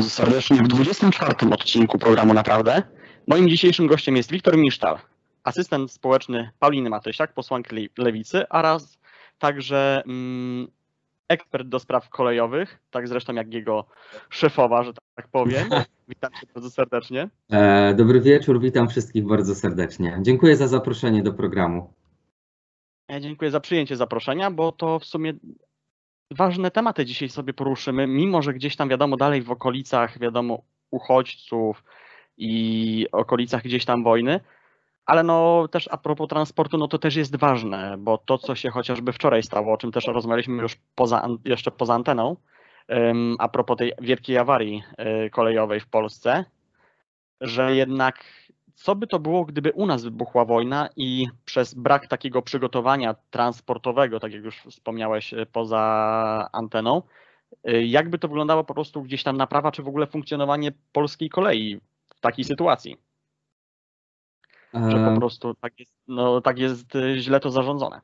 Bardzo serdecznie w 24 odcinku programu Naprawdę. Moim dzisiejszym gościem jest Wiktor Misztal, asystent społeczny Pauliny Matysiak, posłanki Le- Lewicy, oraz także mm, ekspert do spraw kolejowych, tak zresztą jak jego szefowa, że tak powiem. Witam Cię bardzo serdecznie. E, Dobry wieczór, witam wszystkich bardzo serdecznie. Dziękuję za zaproszenie do programu. Ja dziękuję za przyjęcie zaproszenia, bo to w sumie ważne tematy dzisiaj sobie poruszymy, mimo że gdzieś tam wiadomo dalej w okolicach, wiadomo, uchodźców i okolicach gdzieś tam wojny, ale no też a propos transportu, no to też jest ważne, bo to, co się chociażby wczoraj stało, o czym też rozmawialiśmy już poza, jeszcze poza anteną, a propos tej wielkiej awarii e, kolejowej w Polsce, że jednak co by to było, gdyby u nas wybuchła wojna i przez brak takiego przygotowania transportowego, tak jak już wspomniałeś e, poza anteną, e, jakby to wyglądało po prostu gdzieś tam naprawa, czy w ogóle funkcjonowanie polskiej kolei w takiej sytuacji, że po E, prostu tak jest, no, tak jest źle to zarządzone.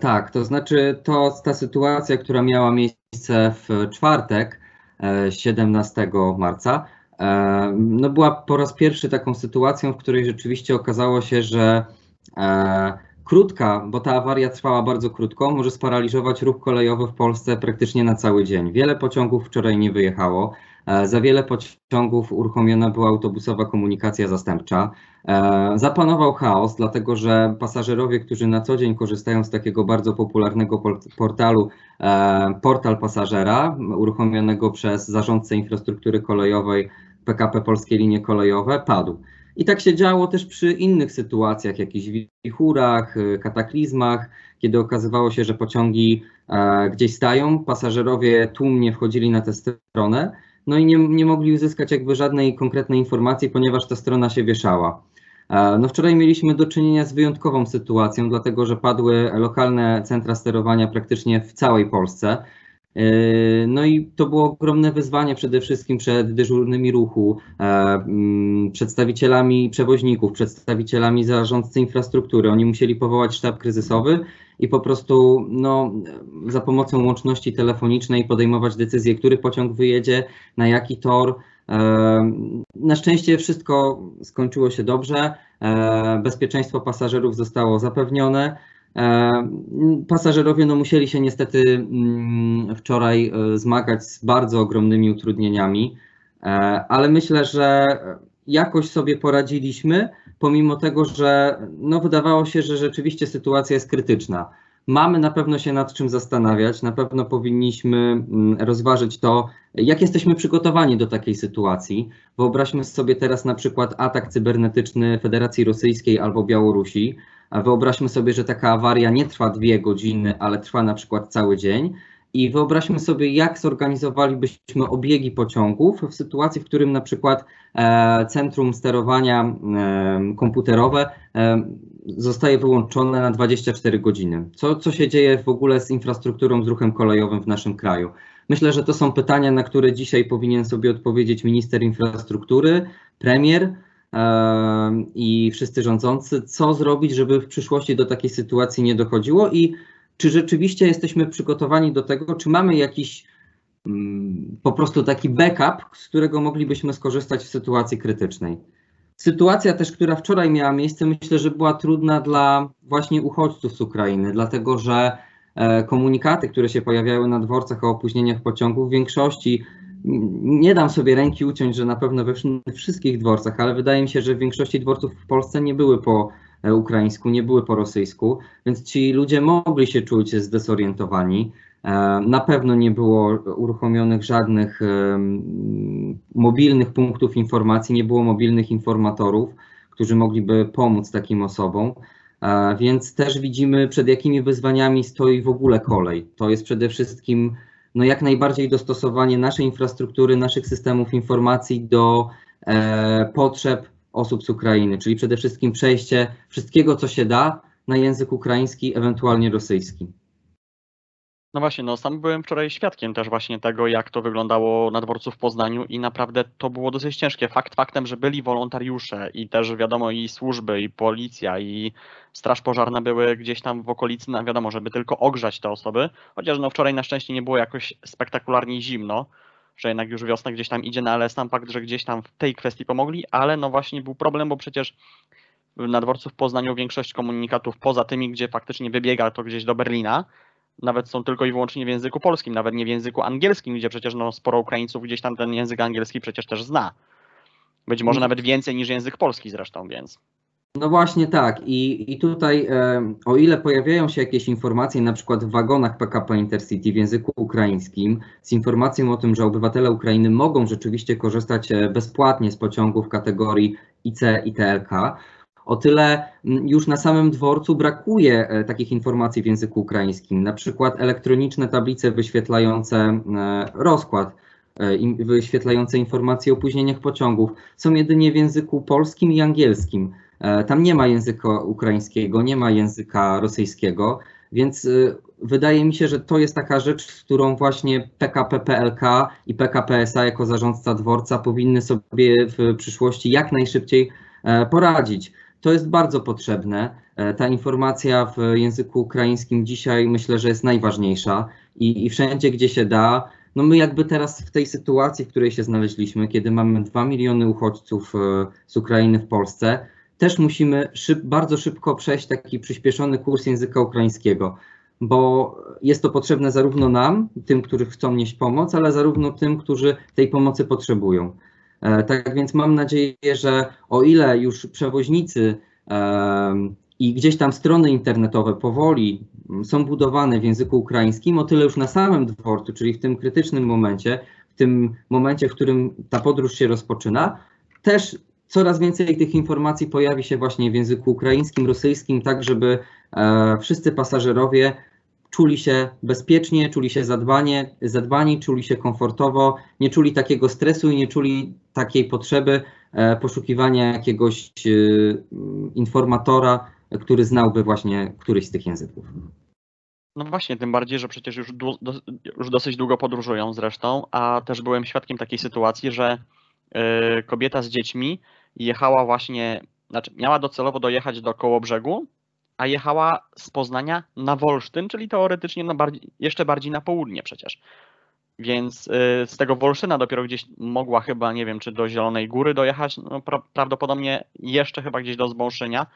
tak, to znaczy to ta sytuacja, która miała miejsce w czwartek, e, 17 marca, no była po raz pierwszy taką sytuacją, w której rzeczywiście okazało się, że e, krótka, bo ta awaria trwała bardzo krótko, może sparaliżować ruch kolejowy w Polsce praktycznie na cały dzień. Wiele pociągów wczoraj nie wyjechało. E, Za wiele pociągów uruchomiona była autobusowa komunikacja zastępcza. E, Zapanował chaos, dlatego że pasażerowie, którzy na co dzień korzystają z takiego bardzo popularnego port- portalu Portal Pasażera, uruchomionego przez zarządcę infrastruktury kolejowej PKP Polskie Linie Kolejowe, padł. I tak się działo też przy innych sytuacjach, jakichś wichurach, y, kataklizmach, kiedy okazywało się, że pociągi e, gdzieś stają, pasażerowie tłumnie wchodzili na tę stronę, no i nie, nie mogli uzyskać jakby żadnej konkretnej informacji, ponieważ ta strona się wieszała. E, No wczoraj mieliśmy do czynienia z wyjątkową sytuacją, dlatego że padły lokalne centra sterowania praktycznie w całej Polsce. E, No i to było ogromne wyzwanie przede wszystkim przed dyżurnymi ruchu, e, mm, przedstawicielami przewoźników, przedstawicielami zarządcy infrastruktury. Oni musieli powołać sztab kryzysowy i po prostu no, za pomocą łączności telefonicznej podejmować decyzję, który pociąg wyjedzie, na jaki tor. E, Na szczęście wszystko skończyło się dobrze. Bezpieczeństwo pasażerów zostało zapewnione. E, Pasażerowie no, musieli się niestety mm, wczoraj e, zmagać z bardzo ogromnymi utrudnieniami, e, ale myślę, że jakoś sobie poradziliśmy, pomimo tego, że no, wydawało się, że rzeczywiście sytuacja jest krytyczna. Mamy na pewno się nad czym zastanawiać, na pewno powinniśmy mm, rozważyć to, jak jesteśmy przygotowani do takiej sytuacji. Wyobraźmy sobie teraz na przykład atak cybernetyczny Federacji Rosyjskiej albo Białorusi. Wyobraźmy sobie, że taka awaria nie trwa dwie godziny, ale trwa na przykład cały dzień. I wyobraźmy sobie, jak zorganizowalibyśmy obiegi pociągów w sytuacji, w którym na przykład e, centrum sterowania e, komputerowe e, zostaje wyłączone na 24 godziny. Co, co się dzieje w ogóle z infrastrukturą, z ruchem kolejowym w naszym kraju? Myślę, że to są pytania, na które dzisiaj powinien sobie odpowiedzieć minister infrastruktury, premier i wszyscy rządzący, co zrobić, żeby w przyszłości do takiej sytuacji nie dochodziło i czy rzeczywiście jesteśmy przygotowani do tego, czy mamy jakiś mm, po prostu taki backup, z którego moglibyśmy skorzystać w sytuacji krytycznej. Sytuacja też, która wczoraj miała miejsce, myślę, że była trudna dla właśnie uchodźców z Ukrainy, dlatego że e, komunikaty, które się pojawiały na dworcach o opóźnieniach pociągów, w większości nie dam sobie ręki uciąć, że na pewno we wsz- wszystkich dworcach, ale wydaje mi się, że w większości dworców w Polsce nie były po e, ukraińsku, nie były po rosyjsku, więc ci ludzie mogli się czuć zdezorientowani. E, Na pewno nie było uruchomionych żadnych mobilnych punktów informacji, nie było mobilnych informatorów, którzy mogliby pomóc takim osobom. E, Więc też widzimy, przed jakimi wyzwaniami stoi w ogóle kolej. To jest przede wszystkim no, jak najbardziej dostosowanie naszej infrastruktury, naszych systemów informacji do e, potrzeb osób z Ukrainy, czyli przede wszystkim przejście wszystkiego, co się da, na język ukraiński, ewentualnie rosyjski. No właśnie, no sam byłem wczoraj świadkiem też właśnie tego, jak to wyglądało na dworcu w Poznaniu i naprawdę to było dosyć ciężkie. Fakt faktem, że byli wolontariusze i też wiadomo i służby, i policja, i straż pożarna były gdzieś tam w okolicy, no wiadomo, żeby tylko ogrzać te osoby, chociaż no wczoraj na szczęście nie było jakoś spektakularnie zimno, że jednak już wiosna gdzieś tam idzie, no ale sam fakt, że gdzieś tam w tej kwestii pomogli, ale no właśnie był problem, bo przecież na dworcu w Poznaniu większość komunikatów poza tymi, gdzie faktycznie wybiega to gdzieś do Berlina, nawet są tylko i wyłącznie w języku polskim, nawet nie w języku angielskim, gdzie przecież no, sporo Ukraińców gdzieś tam ten język angielski przecież też zna. Być może nawet więcej niż język polski zresztą, więc. No właśnie tak. I, i tutaj, e, o ile pojawiają się jakieś informacje, na przykład w wagonach PKP Intercity w języku ukraińskim, z informacją o tym, że obywatele Ukrainy mogą rzeczywiście korzystać e, bezpłatnie z pociągów kategorii IC i TLK, o tyle już na samym dworcu brakuje e, takich informacji w języku ukraińskim, na przykład elektroniczne tablice wyświetlające rozkład wyświetlające informacje o opóźnieniach pociągów są jedynie w języku polskim i angielskim. E, tam nie ma języka ukraińskiego, nie ma języka rosyjskiego, więc e, wydaje mi się, że to jest taka rzecz, z którą właśnie PKP PLK i PKP SA jako zarządca dworca powinny sobie w przyszłości jak najszybciej e, poradzić. To jest bardzo potrzebne. Ta informacja w języku ukraińskim dzisiaj myślę, że jest najważniejsza i, i wszędzie, gdzie się da, no my jakby teraz w tej sytuacji, w której się znaleźliśmy, kiedy mamy 2 miliony uchodźców z Ukrainy w Polsce, też musimy szyb, bardzo szybko przejść taki przyspieszony kurs języka ukraińskiego, bo jest to potrzebne zarówno nam, tym, którzy chcą nieść pomoc, ale zarówno tym, którzy tej pomocy potrzebują. E, tak więc mam nadzieję, że o ile już przewoźnicy i gdzieś tam strony internetowe powoli są budowane w języku ukraińskim, o tyle już na samym dworcu, czyli w tym krytycznym momencie, w tym momencie, w którym ta podróż się rozpoczyna, też coraz więcej tych informacji pojawi się właśnie w języku ukraińskim, rosyjskim, tak żeby e, wszyscy pasażerowie czuli się bezpiecznie, czuli się zadbanie, zadbani, czuli się komfortowo, nie czuli takiego stresu i nie czuli takiej potrzeby e, poszukiwania jakiegoś e, informatora, który znałby właśnie któryś z tych języków. No właśnie, tym bardziej, że przecież już, do, już dosyć długo podróżują zresztą, a też byłem świadkiem takiej sytuacji, że kobieta z dziećmi jechała właśnie, znaczy miała docelowo dojechać do Kołobrzegu, a jechała z Poznania na Wolsztyn, czyli teoretycznie no bardziej, jeszcze bardziej na południe przecież. Więc y, z tego Wolszyna dopiero gdzieś mogła chyba, nie wiem, czy do Zielonej Góry dojechać, no pra prawdopodobnie jeszcze chyba gdzieś do Zbąszynia,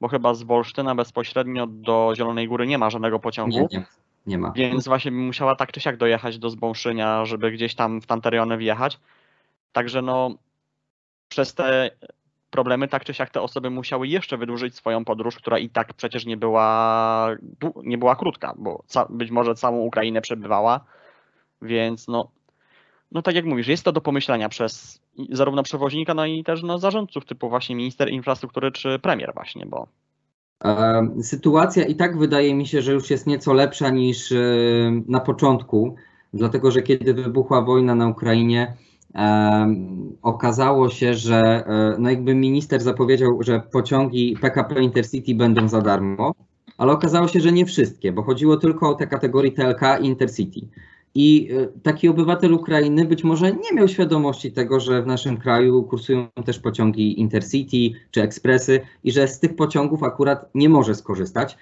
bo chyba z Wolsztyna bezpośrednio do Zielonej Góry nie ma żadnego pociągu. Nie, nie, nie ma. Więc właśnie musiała tak czy siak dojechać do Zbąszynia, żeby gdzieś tam w tamte wjechać. Także no przez te problemy tak czy siak te osoby musiały jeszcze wydłużyć swoją podróż, która i tak przecież nie była, nie była krótka, bo być może całą Ukrainę przebywała, więc no, no tak jak mówisz, jest to do pomyślenia przez zarówno przewoźnika, no i też no, zarządców typu właśnie minister infrastruktury czy premier właśnie, bo Sytuacja i tak wydaje mi się, że już jest nieco lepsza niż e, na początku, dlatego że kiedy wybuchła wojna na Ukrainie, okazało się, że e, no jakby minister zapowiedział, że pociągi PKP Intercity będą za darmo, ale okazało się, że nie wszystkie, bo chodziło tylko o te kategorie TLK i Intercity. I e, taki obywatel Ukrainy być może nie miał świadomości tego, że w naszym kraju kursują też pociągi Intercity czy ekspresy i że z tych pociągów akurat nie może skorzystać.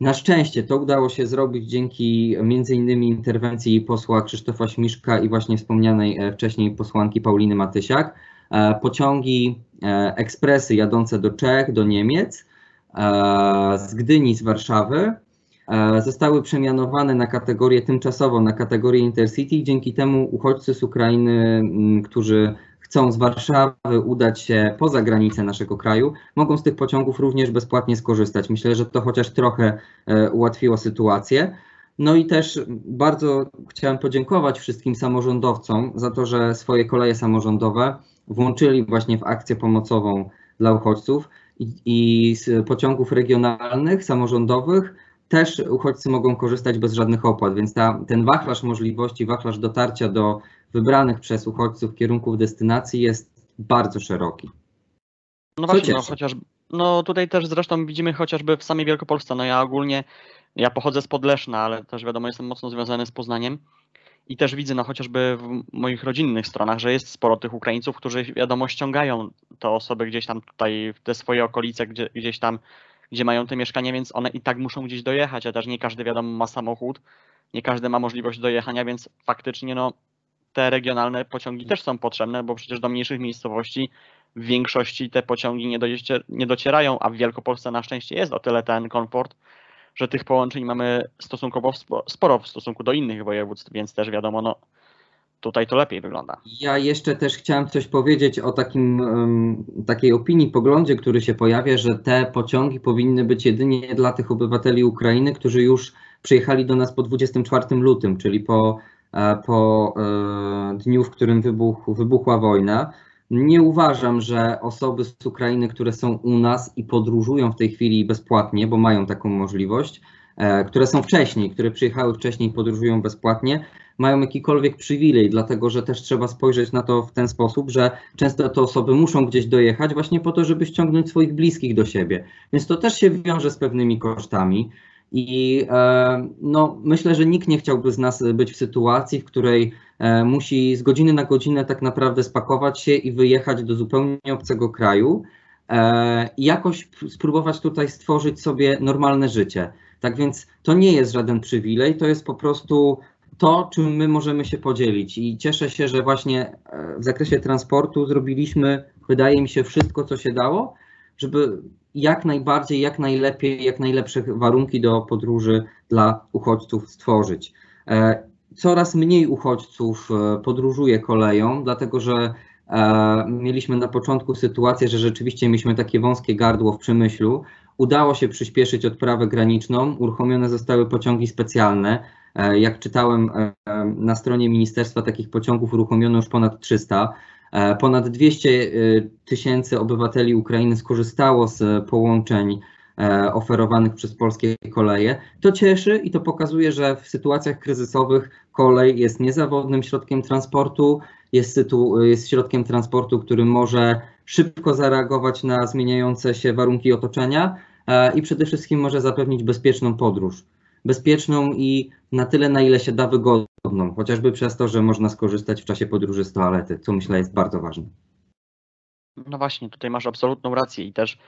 Na szczęście to udało się zrobić dzięki między innymi interwencji posła Krzysztofa Śmiszka i właśnie wspomnianej e, wcześniej posłanki Pauliny Matysiak. E, pociągi, e, ekspresy jadące do Czech, do Niemiec, z Gdyni, z Warszawy zostały przemianowane na kategorię tymczasowo, na kategorię Intercity. Dzięki temu uchodźcy z Ukrainy, którzy chcą z Warszawy udać się poza granice naszego kraju, mogą z tych pociągów również bezpłatnie skorzystać. Myślę, że to chociaż trochę e, ułatwiło sytuację. No i też bardzo chciałem podziękować wszystkim samorządowcom za to, że swoje koleje samorządowe włączyli właśnie w akcję pomocową dla uchodźców i, i z pociągów regionalnych, samorządowych też uchodźcy mogą korzystać bez żadnych opłat, więc ta, ten wachlarz możliwości, wachlarz dotarcia do wybranych przez uchodźców kierunków destynacji jest bardzo szeroki. No właśnie, no, chociaż, no tutaj też zresztą widzimy chociażby w samej Wielkopolsce, no ja ogólnie, ja pochodzę z Podleszna, ale też wiadomo jestem mocno związany z Poznaniem i też widzę no chociażby w moich rodzinnych stronach, że jest sporo tych Ukraińców, którzy wiadomo ściągają te osoby gdzieś tam tutaj w te swoje okolice, gdzie, gdzieś tam, gdzie mają te mieszkania, więc one i tak muszą gdzieś dojechać, a też nie każdy wiadomo ma samochód, nie każdy ma możliwość dojechania, więc faktycznie no te regionalne pociągi też są potrzebne, bo przecież do mniejszych miejscowości w większości te pociągi nie, nie docierają, a w Wielkopolsce na szczęście jest o tyle ten komfort, że tych połączeń mamy stosunkowo spo- sporo w stosunku do innych województw, więc też wiadomo, no tutaj to lepiej wygląda. Ja jeszcze też chciałem coś powiedzieć o takim, takiej opinii, poglądzie, który się pojawia, że te pociągi powinny być jedynie dla tych obywateli Ukrainy, którzy już przyjechali do nas po 24 lutym, czyli po, po e, dniu, w którym wybuch, wybuchła wojna. Nie uważam, że osoby z Ukrainy, które są u nas i podróżują w tej chwili bezpłatnie, bo mają taką możliwość, e, które są wcześniej, które przyjechały wcześniej i podróżują bezpłatnie, mają jakikolwiek przywilej, dlatego że też trzeba spojrzeć na to w ten sposób, że często te osoby muszą gdzieś dojechać właśnie po to, żeby ściągnąć swoich bliskich do siebie. Więc to też się wiąże z pewnymi kosztami. I e, no, myślę, że nikt nie chciałby z nas być w sytuacji, w której e, musi z godziny na godzinę tak naprawdę spakować się i wyjechać do zupełnie obcego kraju e, i jakoś spróbować tutaj stworzyć sobie normalne życie. Tak więc to nie jest żaden przywilej, to jest po prostu to, czym my możemy się podzielić. I cieszę się, że właśnie w zakresie transportu zrobiliśmy, wydaje mi się, wszystko, co się dało, żeby jak najbardziej, jak najlepiej, jak najlepsze warunki do podróży dla uchodźców stworzyć. E, Coraz mniej uchodźców e, podróżuje koleją, dlatego że e, mieliśmy na początku sytuację, że rzeczywiście mieliśmy takie wąskie gardło w Przemyślu. Udało się przyspieszyć odprawę graniczną, uruchomione zostały pociągi specjalne. Jak czytałem na stronie ministerstwa, takich pociągów uruchomiono już ponad 300. E, Ponad 200 e, tysięcy obywateli Ukrainy skorzystało z połączeń e, oferowanych przez polskie koleje. To cieszy i to pokazuje, że w sytuacjach kryzysowych kolej jest niezawodnym środkiem transportu, jest, jest środkiem transportu, który może szybko zareagować na zmieniające się warunki otoczenia i przede wszystkim może zapewnić bezpieczną podróż. Bezpieczną i na tyle, na ile się da wygodną, chociażby przez to, że można skorzystać w czasie podróży z toalety, co myślę jest bardzo ważne. No właśnie, tutaj masz absolutną rację i też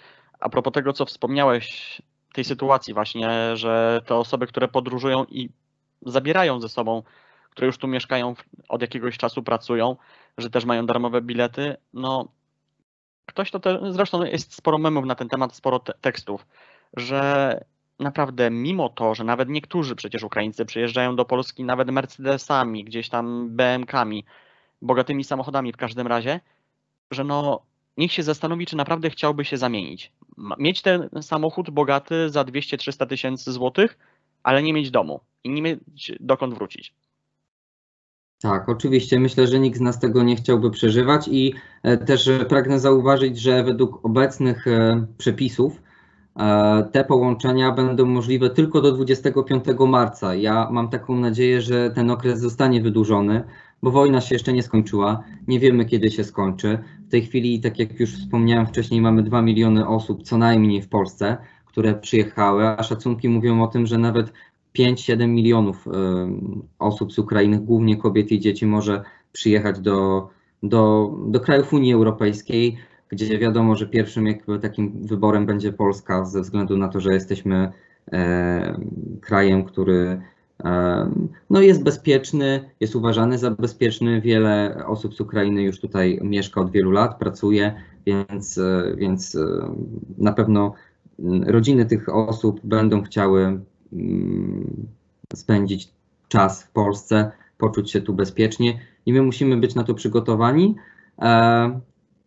a propos tego, co wspomniałeś, tej sytuacji właśnie, że te osoby, które podróżują i zabierają ze sobą, które już tu mieszkają, od jakiegoś czasu pracują, że też mają darmowe bilety, no ktoś to te, zresztą jest sporo memów na ten temat, sporo te, tekstów, że naprawdę mimo to, że nawet niektórzy przecież Ukraińcy przyjeżdżają do Polski nawet Mercedesami, gdzieś tam BM-kami, bogatymi samochodami w każdym razie, że no niech się zastanowi, czy naprawdę chciałby się zamienić. Mieć ten samochód bogaty za 200-300 tysięcy złotych, ale nie mieć domu i nie mieć dokąd wrócić. Tak, oczywiście. Myślę, że nikt z nas tego nie chciałby przeżywać i e, też pragnę zauważyć, że według obecnych e, przepisów te połączenia będą możliwe tylko do 25 marca. Ja mam taką nadzieję, że ten okres zostanie wydłużony, bo wojna się jeszcze nie skończyła. Nie wiemy, kiedy się skończy. W tej chwili, tak jak już wspomniałem wcześniej, mamy 2 miliony osób co najmniej w Polsce, które przyjechały, a szacunki mówią o tym, że nawet 5-7 milionów y, osób z Ukrainy, głównie kobiet i dzieci, może przyjechać do, do, do krajów Unii Europejskiej, gdzie wiadomo, że pierwszym jakby takim wyborem będzie Polska, ze względu na to, że jesteśmy e, krajem, który e, no jest bezpieczny, jest uważany za bezpieczny. Wiele osób z Ukrainy już tutaj mieszka od wielu lat, pracuje, więc, e, więc na pewno rodziny tych osób będą chciały spędzić czas w Polsce, poczuć się tu bezpiecznie i my musimy być na to przygotowani.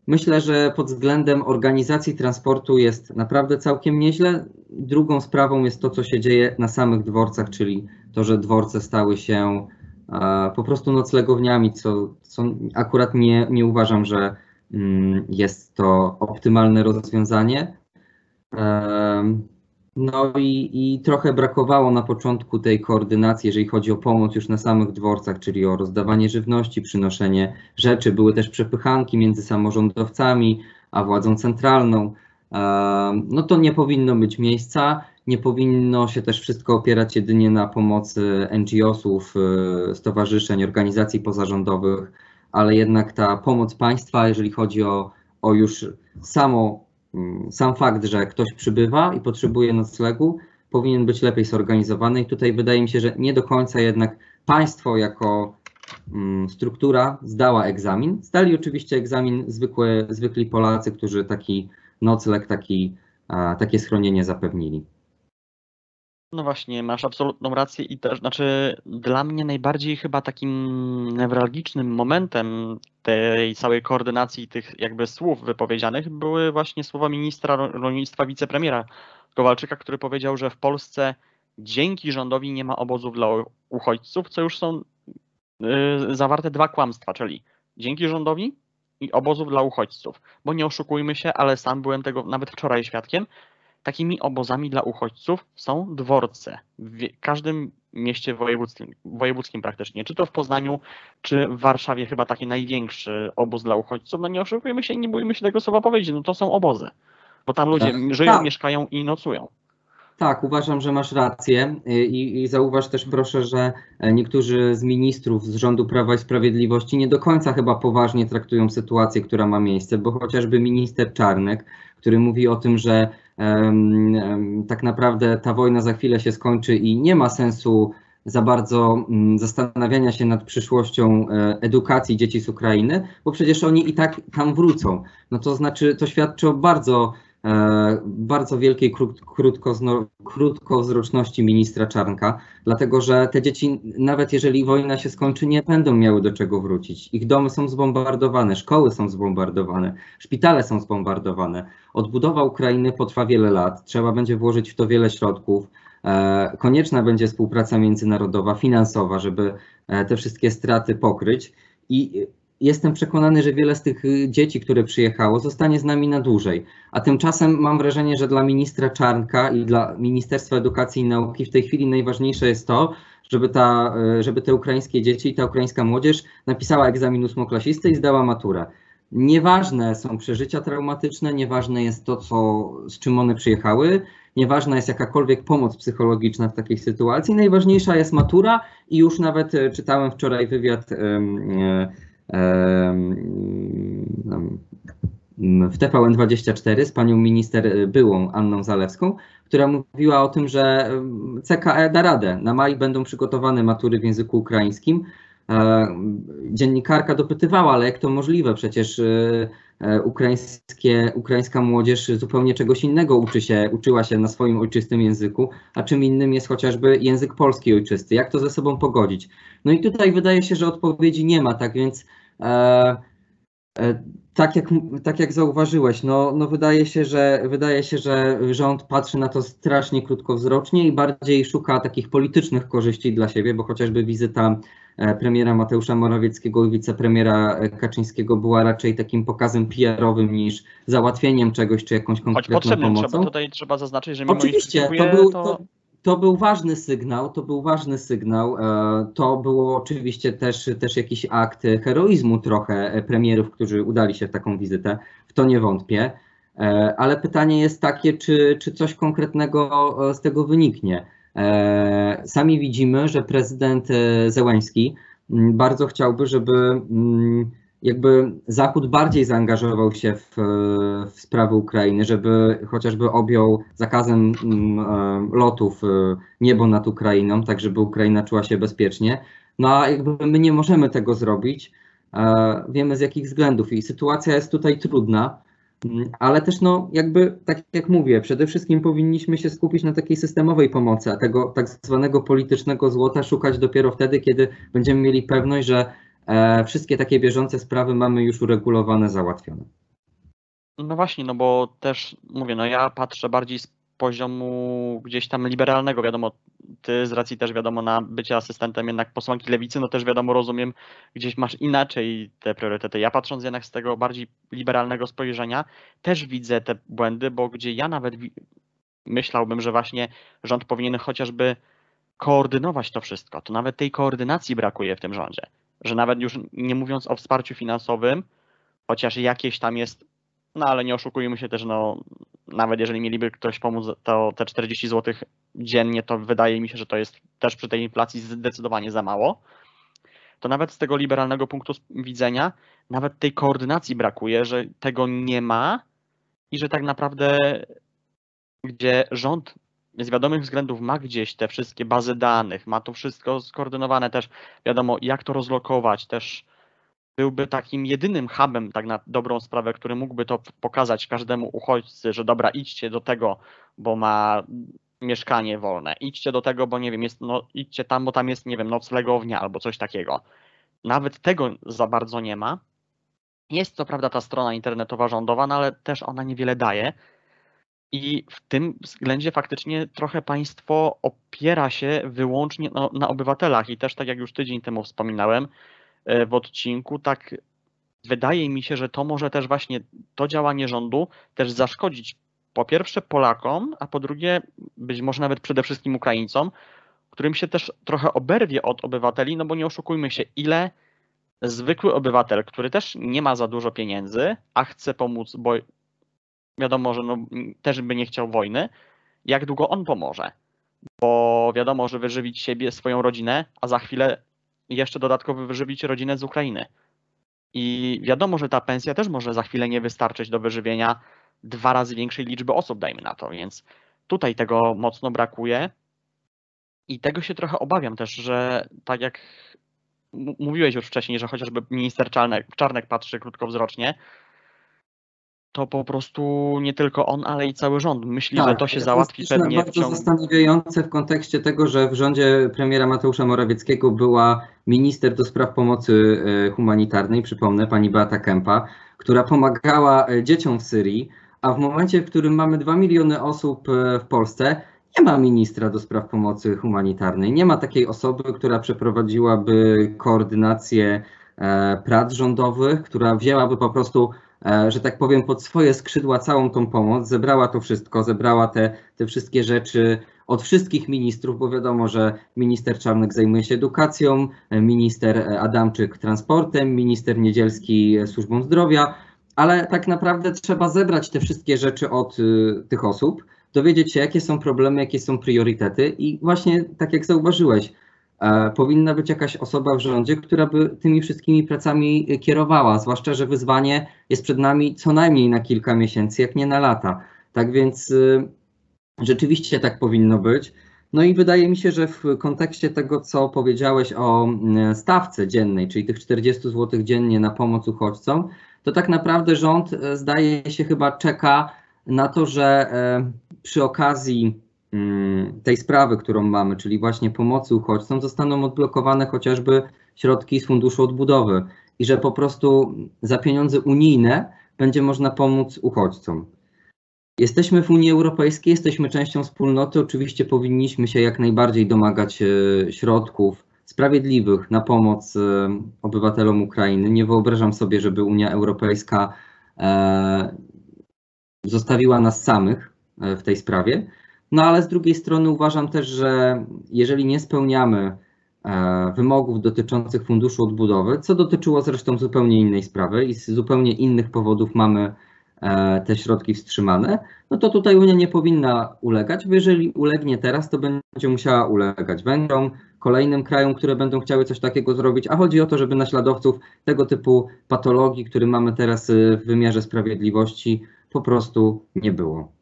E, Myślę, że pod względem organizacji transportu jest naprawdę całkiem nieźle. Drugą sprawą jest to, co się dzieje na samych dworcach, czyli to, że dworce stały się e, po prostu noclegowniami, co, co akurat nie, nie uważam, że mm, jest to optymalne rozwiązanie. Em, No i, i trochę brakowało na początku tej koordynacji, jeżeli chodzi o pomoc już na samych dworcach, czyli o rozdawanie żywności, przynoszenie rzeczy. Były też przepychanki między samorządowcami a władzą centralną. Em, No to nie powinno być miejsca. Nie powinno się też wszystko opierać jedynie na pomocy NGO-sów, y, stowarzyszeń, organizacji pozarządowych, ale jednak ta pomoc państwa, jeżeli chodzi o, o już samo sam fakt, że ktoś przybywa i potrzebuje noclegu, powinien być lepiej zorganizowany. I tutaj wydaje mi się, że nie do końca jednak państwo jako mm, struktura zdała egzamin. Zdali oczywiście egzamin zwykłe, zwykli Polacy, którzy taki nocleg, taki, takie schronienie zapewnili. No właśnie, masz absolutną rację i też, znaczy dla mnie najbardziej chyba takim newralgicznym momentem tej całej koordynacji tych jakby słów wypowiedzianych były właśnie słowa ministra rolnictwa, wicepremiera Kowalczyka, który powiedział, że w Polsce dzięki rządowi nie ma obozów dla uchodźców, co już są yy, zawarte dwa kłamstwa, czyli dzięki rządowi i obozów dla uchodźców. Bo nie oszukujmy się, ale sam byłem tego nawet wczoraj świadkiem. Takimi obozami dla uchodźców są dworce w każdym mieście wojewódzkim, wojewódzkim praktycznie. Czy to w Poznaniu, czy w Warszawie chyba taki największy obóz dla uchodźców. No nie oszukujmy się i nie bójmy się tego słowa powiedzieć, no to są obozy. Bo tam ludzie tak. żyją, tak. mieszkają i nocują. Tak, uważam, że masz rację I, i zauważ też proszę, że niektórzy z ministrów z rządu Prawa i Sprawiedliwości nie do końca chyba poważnie traktują sytuację, która ma miejsce, bo chociażby minister Czarnek, który mówi o tym, że tak naprawdę ta wojna za chwilę się skończy i nie ma sensu za bardzo um, zastanawiania się nad przyszłością e, edukacji dzieci z Ukrainy, bo przecież oni i tak tam wrócą. No to znaczy, to świadczy o bardzo bardzo wielkiej krótkowzroczności ministra Czarnka, dlatego że te dzieci, nawet jeżeli wojna się skończy, nie będą miały do czego wrócić. Ich domy są zbombardowane, szkoły są zbombardowane, szpitale są zbombardowane. Odbudowa Ukrainy potrwa wiele lat, trzeba będzie włożyć w to wiele środków. E, konieczna będzie współpraca międzynarodowa, finansowa, żeby e, te wszystkie straty pokryć. I jestem przekonany, że wiele z tych y, dzieci, które przyjechało, zostanie z nami na dłużej. A tymczasem mam wrażenie, że dla ministra Czarnka i dla Ministerstwa Edukacji i Nauki w tej chwili najważniejsze jest to, żeby, ta, y, żeby te ukraińskie dzieci i ta ukraińska młodzież napisała egzamin ósmoklasisty i zdała maturę. Nieważne są przeżycia traumatyczne, nieważne jest to, co, z czym one przyjechały, nieważna jest jakakolwiek pomoc psychologiczna w takiej sytuacji. Najważniejsza jest matura i już nawet y, czytałem wczoraj wywiad w TVN24 z panią minister y, byłą Anną Zalewską, która mówiła o tym, że CKE da radę. Na maj będą przygotowane matury w języku ukraińskim. E, dziennikarka dopytywała, ale jak to możliwe? Przecież y, e, ukraińskie, ukraińska młodzież zupełnie czegoś innego uczy się, uczyła się na swoim ojczystym języku, a czym innym jest chociażby język polski ojczysty. Jak to ze sobą pogodzić? No i tutaj wydaje się, że odpowiedzi nie ma, tak więc tak jak, tak jak zauważyłeś, no, no wydaje, się, że, wydaje się, że rząd patrzy na to strasznie krótkowzrocznie i bardziej szuka takich politycznych korzyści dla siebie, bo chociażby wizyta e, premiera Mateusza Morawieckiego i wicepremiera Kaczyńskiego była raczej takim pokazem PR-owym niż załatwieniem czegoś czy jakąś konkretną Choć potrzebnym, pomocą. Trzeba, tutaj trzeba zaznaczyć, że mimo Oczywiście, to był, to... to był ważny sygnał, to był ważny sygnał. E, to było oczywiście też, też jakiś akt heroizmu trochę premierów, którzy udali się w taką wizytę, w to nie wątpię. E, ale pytanie jest takie, czy, czy coś konkretnego e, z tego wyniknie. Sami widzimy, że prezydent Zełański bardzo chciałby, żeby jakby Zachód bardziej zaangażował się w, w sprawy Ukrainy, żeby chociażby objął zakazem mm, e, lotów e, niebo nad Ukrainą, tak żeby Ukraina czuła się bezpiecznie. No a jakby my nie możemy tego zrobić, e, wiemy z jakich względów i sytuacja jest tutaj trudna, mm, ale też no jakby, tak jak mówię, przede wszystkim powinniśmy się skupić na takiej systemowej pomocy, a tego tak zwanego politycznego złota szukać dopiero wtedy, kiedy będziemy mieli pewność, że E, wszystkie takie bieżące sprawy mamy już uregulowane, załatwione. No właśnie, no bo też mówię, no ja patrzę bardziej z poziomu gdzieś tam liberalnego, wiadomo, ty z racji też wiadomo na bycie asystentem jednak posłanki lewicy, no też wiadomo, rozumiem, gdzieś masz inaczej te priorytety. Ja patrząc jednak z tego bardziej liberalnego spojrzenia, też widzę te błędy, bo gdzie ja nawet myślałbym, że właśnie rząd powinien chociażby koordynować to wszystko, to nawet tej koordynacji brakuje w tym rządzie że nawet już nie mówiąc o wsparciu finansowym, chociaż jakieś tam jest, no ale nie oszukujmy się też, no nawet jeżeli mieliby ktoś pomóc, to te 40 zł dziennie, to wydaje mi się, że to jest też przy tej inflacji zdecydowanie za mało. To nawet z tego liberalnego punktu widzenia, nawet tej koordynacji brakuje, że tego nie ma i że tak naprawdę, gdzie rząd z wiadomych względów ma gdzieś te wszystkie bazy danych, ma to wszystko skoordynowane też, wiadomo jak to rozlokować, też byłby takim jedynym hubem, tak na dobrą sprawę, który mógłby to pokazać każdemu uchodźcy, że dobra, idźcie do tego, bo ma mieszkanie wolne, idźcie do tego, bo nie wiem, jest, no, idźcie tam, bo tam jest, nie wiem, noclegownia albo coś takiego. Nawet tego za bardzo nie ma. Jest co prawda ta strona internetowa rządowa, no ale też ona niewiele daje. I w tym względzie faktycznie trochę państwo opiera się wyłącznie na, na obywatelach. I też tak jak już tydzień temu wspominałem, E, w odcinku, tak wydaje mi się, że to może też właśnie to działanie rządu też zaszkodzić po pierwsze Polakom, a po drugie być może nawet przede wszystkim Ukraińcom, którym się też trochę oberwie od obywateli, no bo nie oszukujmy się, ile zwykły obywatel, który też nie ma za dużo pieniędzy, a chce pomóc, bo wiadomo, że no, też by nie chciał wojny, jak długo on pomoże? Bo wiadomo, że wyżywić siebie, swoją rodzinę, a za chwilę jeszcze dodatkowo wyżywić rodzinę z Ukrainy. I wiadomo, że ta pensja też może za chwilę nie wystarczyć do wyżywienia dwa razy większej liczby osób, dajmy na to, więc tutaj tego mocno brakuje. I tego się trochę obawiam też, że tak jak mówiłeś już wcześniej, że chociażby minister Czarnek, Czarnek patrzy krótkowzrocznie, to po prostu nie tylko on, ale i cały rząd myśli, tak, że to się to załatwi jest pewnie bardzo w ciągu... zastanawiające w kontekście tego, że w rządzie premiera Mateusza Morawieckiego była minister do spraw pomocy e, humanitarnej, przypomnę, pani Beata Kempa, która pomagała e, dzieciom w Syrii, a w momencie, w którym mamy 2 miliony osób e, w Polsce, nie ma ministra do spraw pomocy humanitarnej, nie ma takiej osoby, która przeprowadziłaby koordynację prac rządowych, która wzięłaby po prostu że tak powiem, pod swoje skrzydła całą tą pomoc, zebrała to wszystko, zebrała te, te wszystkie rzeczy od wszystkich ministrów, bo wiadomo, że minister Czarnek zajmuje się edukacją, e, minister e, Adamczyk transportem, minister Niedzielski służbą zdrowia, ale tak naprawdę trzeba zebrać te wszystkie rzeczy od tych osób, dowiedzieć się, jakie są problemy, jakie są priorytety i właśnie tak jak zauważyłeś, E, powinna być jakaś osoba w rządzie, która by tymi wszystkimi pracami kierowała, zwłaszcza, że wyzwanie jest przed nami co najmniej na kilka miesięcy, jak nie na lata. Tak więc y, rzeczywiście tak powinno być. No i wydaje mi się, że w kontekście tego, co powiedziałeś o y, stawce dziennej, czyli tych 40 zł dziennie na pomoc uchodźcom, to tak naprawdę rząd y, zdaje się chyba czeka na to, że przy okazji Mm, tej sprawy, którą mamy, czyli właśnie pomocy uchodźcom, zostaną odblokowane chociażby środki z Funduszu Odbudowy i że po prostu za pieniądze unijne będzie można pomóc uchodźcom. Jesteśmy w Unii Europejskiej, jesteśmy częścią wspólnoty, oczywiście powinniśmy się jak najbardziej domagać e, środków sprawiedliwych na pomoc e, obywatelom Ukrainy. Nie wyobrażam sobie, żeby Unia Europejska e, zostawiła nas samych w tej sprawie. No ale z drugiej strony uważam też, że jeżeli nie spełniamy e, wymogów dotyczących funduszu odbudowy, co dotyczyło zresztą zupełnie innej sprawy i z zupełnie innych powodów mamy e, te środki wstrzymane, no to tutaj Unia nie powinna ulegać, bo jeżeli ulegnie teraz, to będzie musiała ulegać Węgrom, kolejnym krajom, które będą chciały coś takiego zrobić, a chodzi o to, żeby naśladowców tego typu patologii, który mamy teraz w wymiarze sprawiedliwości, po prostu nie było.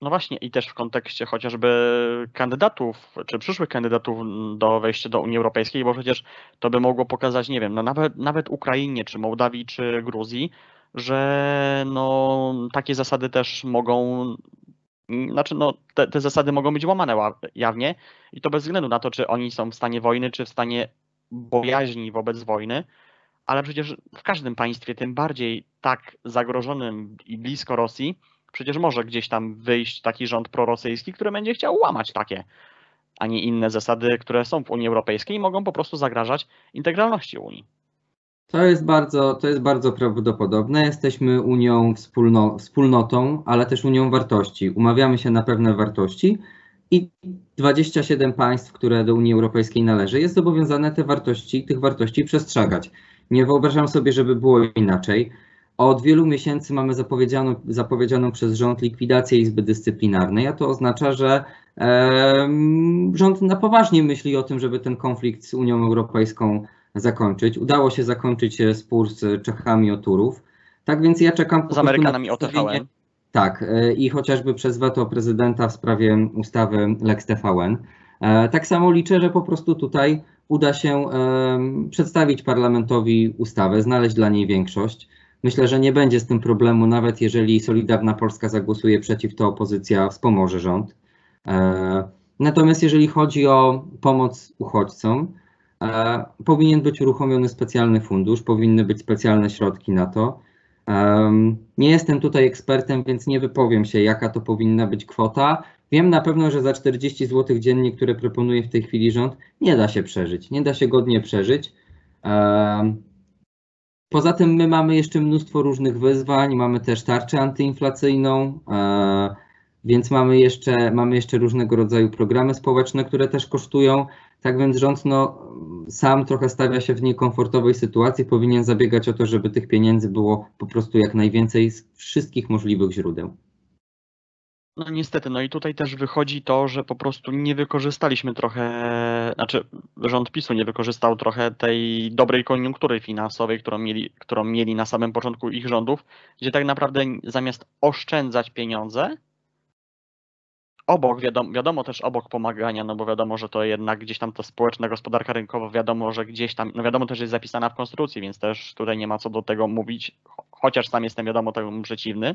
No właśnie, i też w kontekście chociażby kandydatów, czy przyszłych kandydatów do wejścia do Unii Europejskiej, bo przecież to by mogło pokazać, nie wiem, no nawet, nawet Ukrainie, czy Mołdawii, czy Gruzji, że no, takie zasady też mogą, znaczy no, te, te zasady mogą być łamane jawnie i to bez względu na to, czy oni są w stanie wojny, czy w stanie bojaźni wobec wojny, ale przecież w każdym państwie, tym bardziej tak zagrożonym i blisko Rosji, Przecież może gdzieś tam wyjść taki rząd prorosyjski, który będzie chciał łamać takie, a nie inne zasady, które są w Unii Europejskiej i mogą po prostu zagrażać integralności Unii. To jest bardzo, to jest bardzo prawdopodobne. Jesteśmy Unią wspólno, wspólnotą, ale też Unią wartości. Umawiamy się na pewne wartości i 27 państw, które do Unii Europejskiej należy, jest zobowiązane te wartości, tych wartości przestrzegać. Nie wyobrażam sobie, żeby było inaczej. Od wielu miesięcy mamy zapowiedzianą, zapowiedzianą przez rząd likwidację Izby Dyscyplinarnej, a to oznacza, że e, rząd na poważnie myśli o tym, żeby ten konflikt z Unią Europejską zakończyć. Udało się zakończyć spór z Czechami o Turów. Tak więc ja czekam z Amerykanami o TVN. Tak, e, i chociażby przez weto prezydenta w sprawie ustawy Lex TVN. E, tak samo liczę, że po prostu tutaj uda się przedstawić parlamentowi ustawę, znaleźć dla niej większość. Myślę, że nie będzie z tym problemu, nawet jeżeli Solidarna Polska zagłosuje przeciw, to opozycja wspomoże rząd. Natomiast jeżeli chodzi o pomoc uchodźcom, powinien być uruchomiony specjalny fundusz, powinny być specjalne środki na to. Nie jestem tutaj ekspertem, więc nie wypowiem się, jaka to powinna być kwota. Wiem na pewno, że za 40 zł dziennie, które proponuje w tej chwili rząd, nie da się przeżyć, nie da się godnie przeżyć. Poza tym my mamy jeszcze mnóstwo różnych wyzwań, mamy też tarczę antyinflacyjną, e, więc mamy jeszcze, mamy jeszcze różnego rodzaju programy społeczne, które też kosztują. Tak więc rząd no, sam trochę stawia się w niekomfortowej sytuacji, powinien zabiegać o to, żeby tych pieniędzy było po prostu jak najwięcej z wszystkich możliwych źródeł. No niestety, no i tutaj też wychodzi to, że po prostu nie wykorzystaliśmy trochę, znaczy rząd PiSu nie wykorzystał trochę tej dobrej koniunktury finansowej, którą mieli, którą mieli na samym początku ich rządów, gdzie tak naprawdę zamiast oszczędzać pieniądze, obok, wiadomo, wiadomo też obok pomagania, no bo wiadomo, że to jednak gdzieś tam to społeczna gospodarka rynkowa, wiadomo, że gdzieś tam, no wiadomo też jest zapisana w konstytucji, więc też tutaj nie ma co do tego mówić, chociaż sam jestem wiadomo temu przeciwny,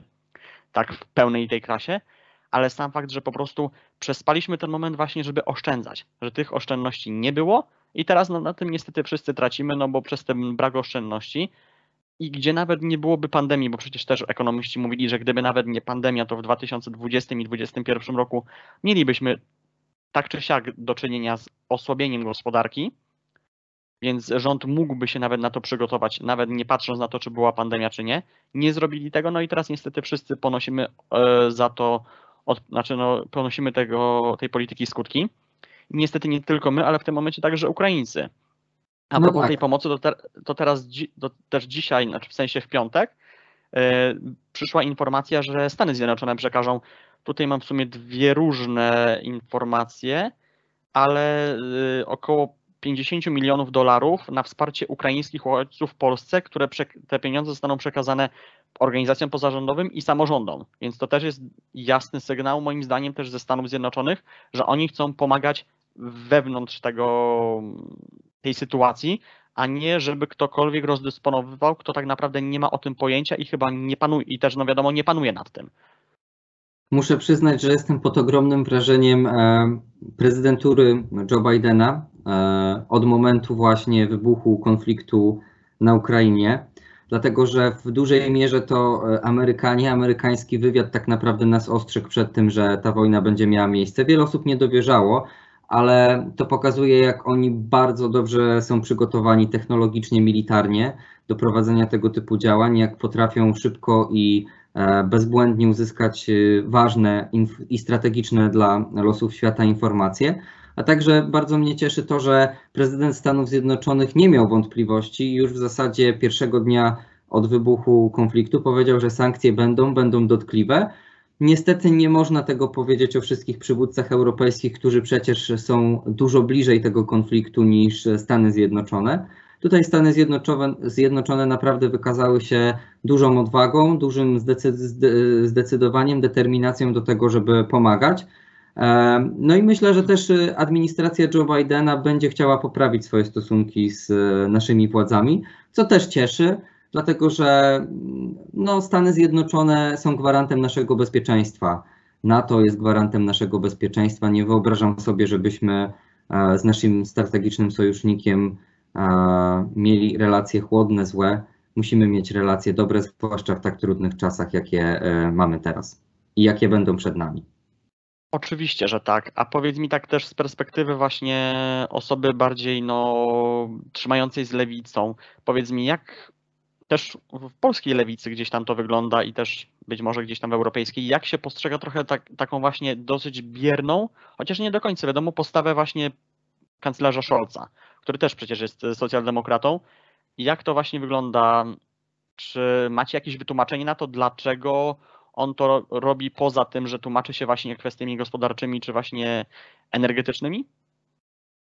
tak w pełnej tej klasie, ale sam fakt, że po prostu przespaliśmy ten moment właśnie, żeby oszczędzać, że tych oszczędności nie było i teraz no, na tym niestety wszyscy tracimy, no bo przez ten brak oszczędności i gdzie nawet nie byłoby pandemii, bo przecież też ekonomiści mówili, że gdyby nawet nie pandemia, to w 2020 i 2021 roku mielibyśmy tak czy siak do czynienia z osłabieniem gospodarki, więc rząd mógłby się nawet na to przygotować, nawet nie patrząc na to, czy była pandemia, czy nie. Nie zrobili tego, no i teraz niestety wszyscy ponosimy e, za to, od, znaczy no, ponosimy tego, tej polityki skutki. Niestety nie tylko my, ale w tym momencie także Ukraińcy. A no propos tak. tej pomocy, to, te, to teraz to też dzisiaj, znaczy w sensie w piątek, yy, przyszła informacja, że Stany Zjednoczone przekażą. Tutaj mam w sumie dwie różne informacje, ale yy, około 50 milionów dolarów na wsparcie ukraińskich uchodźców w Polsce, które te pieniądze zostaną przekazane organizacjom pozarządowym i samorządom. Więc to też jest jasny sygnał, moim zdaniem, też ze Stanów Zjednoczonych, że oni chcą pomagać wewnątrz tego, tej sytuacji, a nie żeby ktokolwiek rozdysponowywał, kto tak naprawdę nie ma o tym pojęcia i chyba nie panuje, i też, no wiadomo, nie panuje nad tym. Muszę przyznać, że jestem pod ogromnym wrażeniem e, prezydentury Joe Bidena od momentu właśnie wybuchu konfliktu na Ukrainie, dlatego że w dużej mierze to e, Amerykanie, amerykański wywiad tak naprawdę nas ostrzegł przed tym, że ta wojna będzie miała miejsce. Wiele osób nie dowierzało, ale to pokazuje, jak oni bardzo dobrze są przygotowani technologicznie, militarnie do prowadzenia tego typu działań, jak potrafią szybko i e, bezbłędnie uzyskać e, ważne i strategiczne dla losów świata informacje. A także bardzo mnie cieszy to, że prezydent Stanów Zjednoczonych nie miał wątpliwości już w zasadzie pierwszego dnia od wybuchu konfliktu powiedział, że sankcje będą, będą dotkliwe Niestety nie można tego powiedzieć o wszystkich przywódcach europejskich, którzy przecież są dużo bliżej tego konfliktu niż Stany Zjednoczone. Tutaj Stany Zjednoczone, Zjednoczone naprawdę wykazały się dużą odwagą, dużym zdecydowaniem, determinacją do tego, żeby pomagać. No i myślę, że też administracja Joe Bidena będzie chciała poprawić swoje stosunki z naszymi władzami, co też cieszy dlatego że no, Stany Zjednoczone są gwarantem naszego bezpieczeństwa. NATO jest gwarantem naszego bezpieczeństwa. Nie wyobrażam sobie, żebyśmy e, z naszym strategicznym sojusznikiem e, mieli relacje chłodne, złe. Musimy mieć relacje dobre, zwłaszcza w tak trudnych czasach, jakie e, mamy teraz i jakie będą przed nami. Oczywiście, że tak. A powiedz mi tak też z perspektywy właśnie osoby bardziej no, trzymającej z lewicą. Powiedz mi, jak też w polskiej lewicy gdzieś tam to wygląda i też być może gdzieś tam w europejskiej, jak się postrzega trochę tak, taką właśnie dosyć bierną, chociaż nie do końca wiadomo, postawę właśnie kanclerza Scholza, który też przecież jest socjaldemokratą. Jak to właśnie wygląda? Czy macie jakieś wytłumaczenie na to, dlaczego on to robi poza tym, że tłumaczy się właśnie kwestiami gospodarczymi czy właśnie energetycznymi?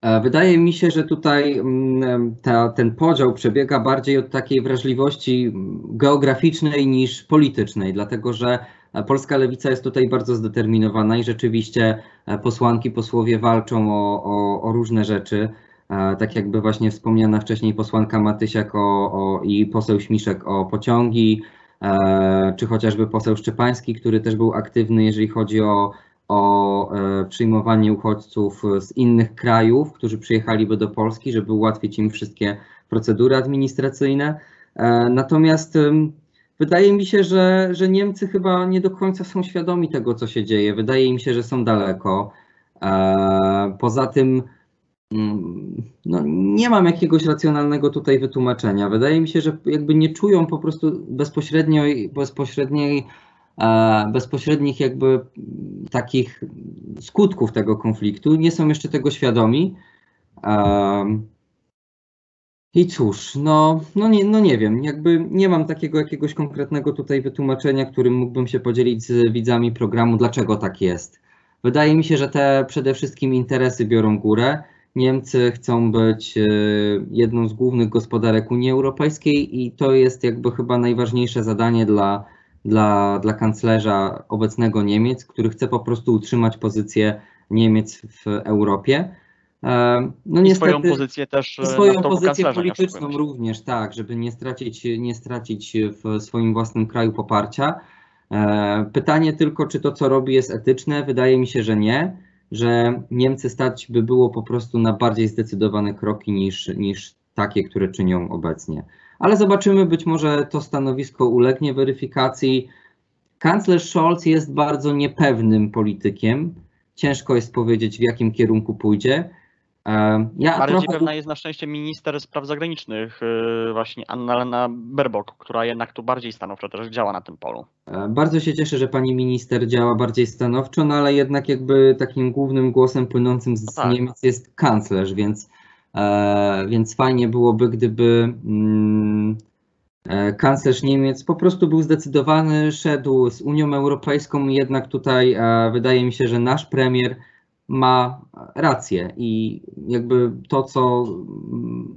E, wydaje mi się, że tutaj mm, ta, ten podział przebiega bardziej od takiej wrażliwości geograficznej niż politycznej, dlatego że polska lewica jest tutaj bardzo zdeterminowana i rzeczywiście posłanki, posłowie walczą o, o, o różne rzeczy. Tak jakby właśnie wspomniana wcześniej posłanka Matysiak o, i poseł Śmiszek o pociągi, czy chociażby poseł Szczepański, który też był aktywny, jeżeli chodzi o o e, przyjmowanie uchodźców z innych krajów, którzy przyjechaliby do Polski, żeby ułatwić im wszystkie procedury administracyjne. E, natomiast wydaje mi się, że, że Niemcy chyba nie do końca są świadomi tego, co się dzieje. Wydaje mi się, że są daleko. E, poza tym no, nie mam jakiegoś racjonalnego tutaj wytłumaczenia. Wydaje mi się, że jakby nie czują po prostu bezpośrednio, bezpośredniej E, bezpośrednich jakby takich skutków tego konfliktu, nie są jeszcze tego świadomi. E, I cóż, no, no, nie, no nie wiem, jakby nie mam takiego jakiegoś konkretnego tutaj wytłumaczenia, którym mógłbym się podzielić z widzami programu, dlaczego tak jest. Wydaje mi się, że te przede wszystkim interesy biorą górę. Niemcy chcą być e, jedną z głównych gospodarek Unii Europejskiej i to jest jakby chyba najważniejsze zadanie dla dla, dla kanclerza obecnego Niemiec, który chce po prostu utrzymać pozycję Niemiec w Europie. E, no I swoją pozycję też. E, swoją pozycję polityczną również, tak, żeby nie stracić, nie stracić w swoim własnym kraju poparcia. Pytanie tylko, czy to, co robi, jest etyczne? Wydaje mi się, że nie, że Niemcy stać by było po prostu na bardziej zdecydowane kroki niż, niż takie, które czynią obecnie ale zobaczymy, być może to stanowisko ulegnie weryfikacji. Kanclerz Scholz jest bardzo niepewnym politykiem. Ciężko jest powiedzieć, w jakim kierunku pójdzie. E, ja Bardziej trochę... pewna jest na szczęście minister spraw zagranicznych, e, właśnie Annalena Berbok, która jednak tu bardziej stanowczo też działa na tym polu. E, bardzo się cieszę, że pani minister działa bardziej stanowczo, no ale jednak jakby takim głównym głosem płynącym z no tak. Niemiec jest kanclerz, więc E, więc fajnie byłoby, gdyby mm, kanclerz Niemiec po prostu był zdecydowany, szedł z Unią Europejską, jednak tutaj wydaje mi się, że nasz premier ma rację i jakby to, co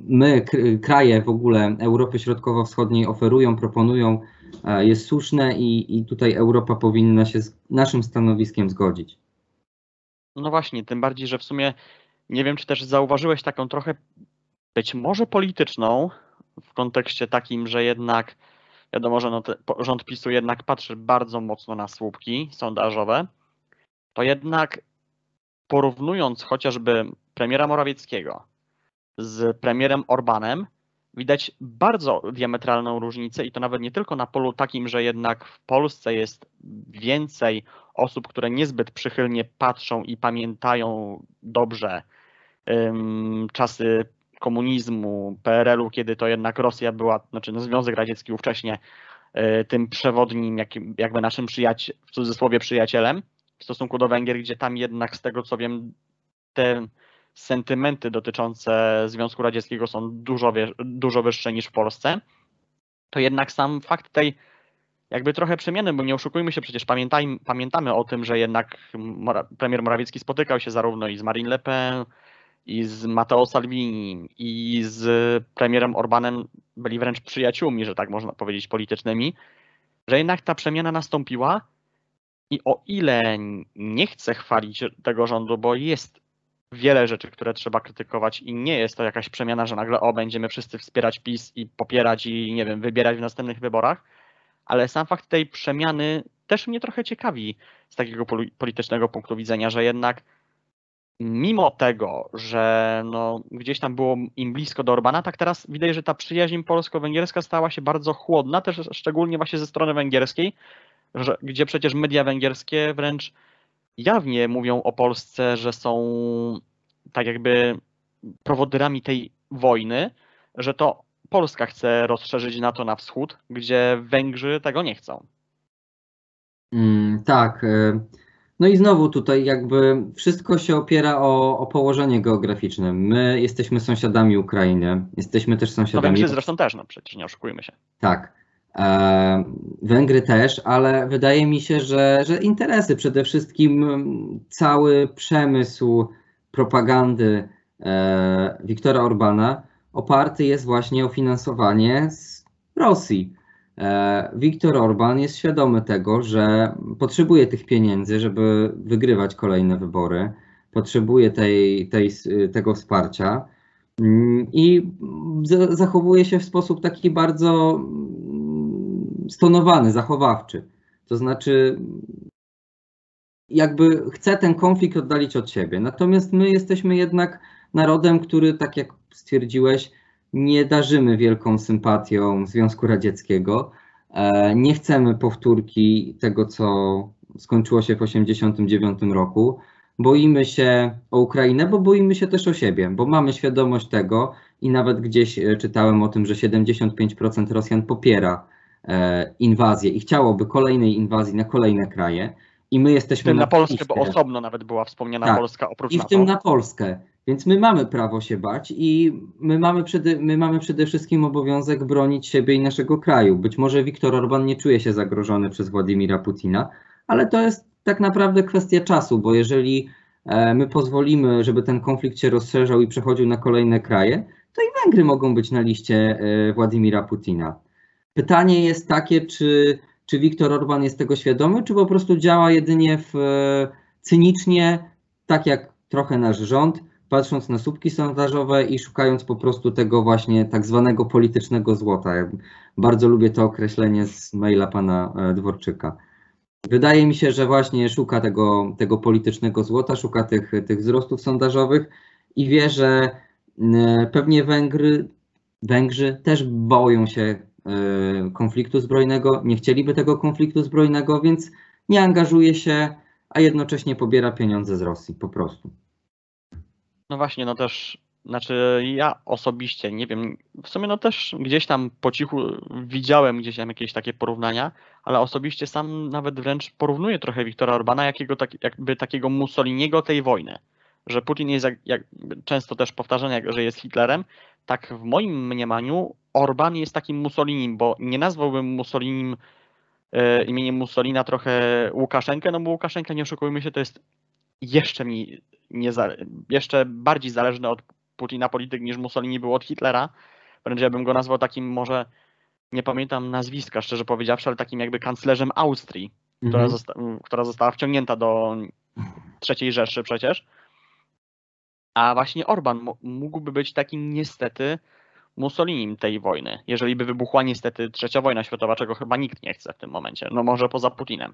my, kraje w ogóle Europy Środkowo-Wschodniej oferują, proponują, jest słuszne i, i tutaj Europa powinna się z naszym stanowiskiem zgodzić. No właśnie, tym bardziej, że w sumie nie wiem, czy też zauważyłeś taką trochę być może polityczną w kontekście takim, że jednak wiadomo, że no te, rząd PiSu jednak patrzy bardzo mocno na słupki sondażowe, to jednak porównując chociażby premiera Morawieckiego z premierem Orbanem, widać bardzo diametralną różnicę i to nawet nie tylko na polu takim, że jednak w Polsce jest więcej osób, które niezbyt przychylnie patrzą i pamiętają dobrze czasy komunizmu, PRL-u, kiedy to jednak Rosja była, znaczy no Związek Radziecki ówcześnie e, tym przewodnim, jakby naszym przyjaciel, w cudzysłowie przyjacielem w stosunku do Węgier, gdzie tam jednak z tego co wiem te sentymenty dotyczące Związku Radzieckiego są dużo, dużo wyższe niż w Polsce, to jednak sam fakt tej jakby trochę przemiany, bo nie oszukujmy się, przecież pamiętamy o tym, że jednak premier Morawiecki spotykał się zarówno i z Marine Le Pen, i z Matteo Salvini i z premierem Orbanem byli wręcz przyjaciółmi, że tak można powiedzieć, politycznymi, że jednak ta przemiana nastąpiła i o ile nie chcę chwalić tego rządu, bo jest wiele rzeczy, które trzeba krytykować i nie jest to jakaś przemiana, że nagle o, będziemy wszyscy wspierać PiS i popierać i nie wiem, wybierać w następnych wyborach, ale sam fakt tej przemiany też mnie trochę ciekawi z takiego politycznego punktu widzenia, że jednak mimo tego, że no, gdzieś tam było im blisko do Orbana, tak teraz widać, że ta przyjaźń polsko-węgierska stała się bardzo chłodna, też szczególnie właśnie ze strony węgierskiej, że, gdzie przecież media węgierskie wręcz jawnie mówią o Polsce, że są tak jakby prowodyrami tej wojny, że to Polska chce rozszerzyć NATO na wschód, gdzie Węgrzy tego nie chcą. Mm, tak. Y no i znowu tutaj jakby wszystko się opiera o, o położenie geograficzne. My jesteśmy sąsiadami Ukrainy, jesteśmy też sąsiadami... No Węgrzy zresztą też, no przecież nie oszukujmy się. Tak. E, Węgry też, ale wydaje mi się, że, że interesy, przede wszystkim cały przemysł propagandy e, Wiktora Orbana oparty jest właśnie o finansowanie z Rosji. E, Viktor Orban jest świadomy tego, że potrzebuje tych pieniędzy, żeby wygrywać kolejne wybory, potrzebuje tej, tej, tego wsparcia mm, i zachowuje się w sposób taki bardzo mm, stonowany, zachowawczy. To znaczy, jakby chce ten konflikt oddalić od siebie. Natomiast my jesteśmy jednak narodem, który, tak jak stwierdziłeś, nie darzymy wielką sympatią Związku Radzieckiego. E, nie chcemy powtórki tego, co skończyło się w 1989 roku. Boimy się o Ukrainę, bo boimy się też o siebie, bo mamy świadomość tego i nawet gdzieś e, czytałem o tym, że 75% Rosjan popiera inwazję i chciałoby kolejnej inwazji na kolejne kraje. I my jesteśmy. W tym na, na Polskę, bo osobno nawet była wspomniana tak. Polska oprócz I w NATO. tym na Polskę. Więc my mamy prawo się bać i my mamy, przede, my mamy przede wszystkim obowiązek bronić siebie i naszego kraju. Być może Viktor Orban nie czuje się zagrożony przez Władimira Putina, ale to jest tak naprawdę kwestia czasu, bo jeżeli e, my pozwolimy, żeby ten konflikt się rozszerzał i przechodził na kolejne kraje, to i Węgry mogą być na liście e, Władimira Putina. Pytanie jest takie, czy, czy Viktor Orban jest tego świadomy, czy po prostu działa jedynie w, e, cynicznie, tak jak trochę nasz rząd, patrząc na słupki sondażowe i szukając po prostu tego właśnie tak zwanego politycznego złota. Ja bardzo lubię to określenie z maila pana Dworczyka. Wydaje mi się, że właśnie szuka tego, tego politycznego złota, szuka tych, tych wzrostów sondażowych i wie, że pewnie Węgry, Węgrzy też boją się e, konfliktu zbrojnego, nie chcieliby tego konfliktu zbrojnego, więc nie angażuje się, a jednocześnie pobiera pieniądze z Rosji po prostu. No właśnie, no też, znaczy ja osobiście, nie wiem, w sumie no też gdzieś tam po cichu widziałem gdzieś tam jakieś takie porównania, ale osobiście sam nawet wręcz porównuję trochę Wiktora Orbana jakiego, tak, jakby takiego Mussoliniego tej wojny. Że Putin jest, jak, jak często też powtarzane, że jest Hitlerem, tak w moim mniemaniu Orban jest takim Mussolinim, bo nie nazwałbym Mussolinim e, imieniem Mussolina trochę Łukaszenkę, no bo Łukaszenka, nie oszukujmy się, to jest jeszcze mi nie za, jeszcze bardziej zależny od Putina polityk niż Mussolini był od Hitlera. Wręcz ja bym go nazwał takim może, nie pamiętam nazwiska szczerze powiedziawszy, ale takim jakby kanclerzem Austrii, mhm. która, zosta która została wciągnięta do III Rzeszy przecież. A właśnie Orban mógłby być takim niestety Mussolinim tej wojny, jeżeli by wybuchła niestety trzecia wojna światowa, czego chyba nikt nie chce w tym momencie. No może poza Putinem.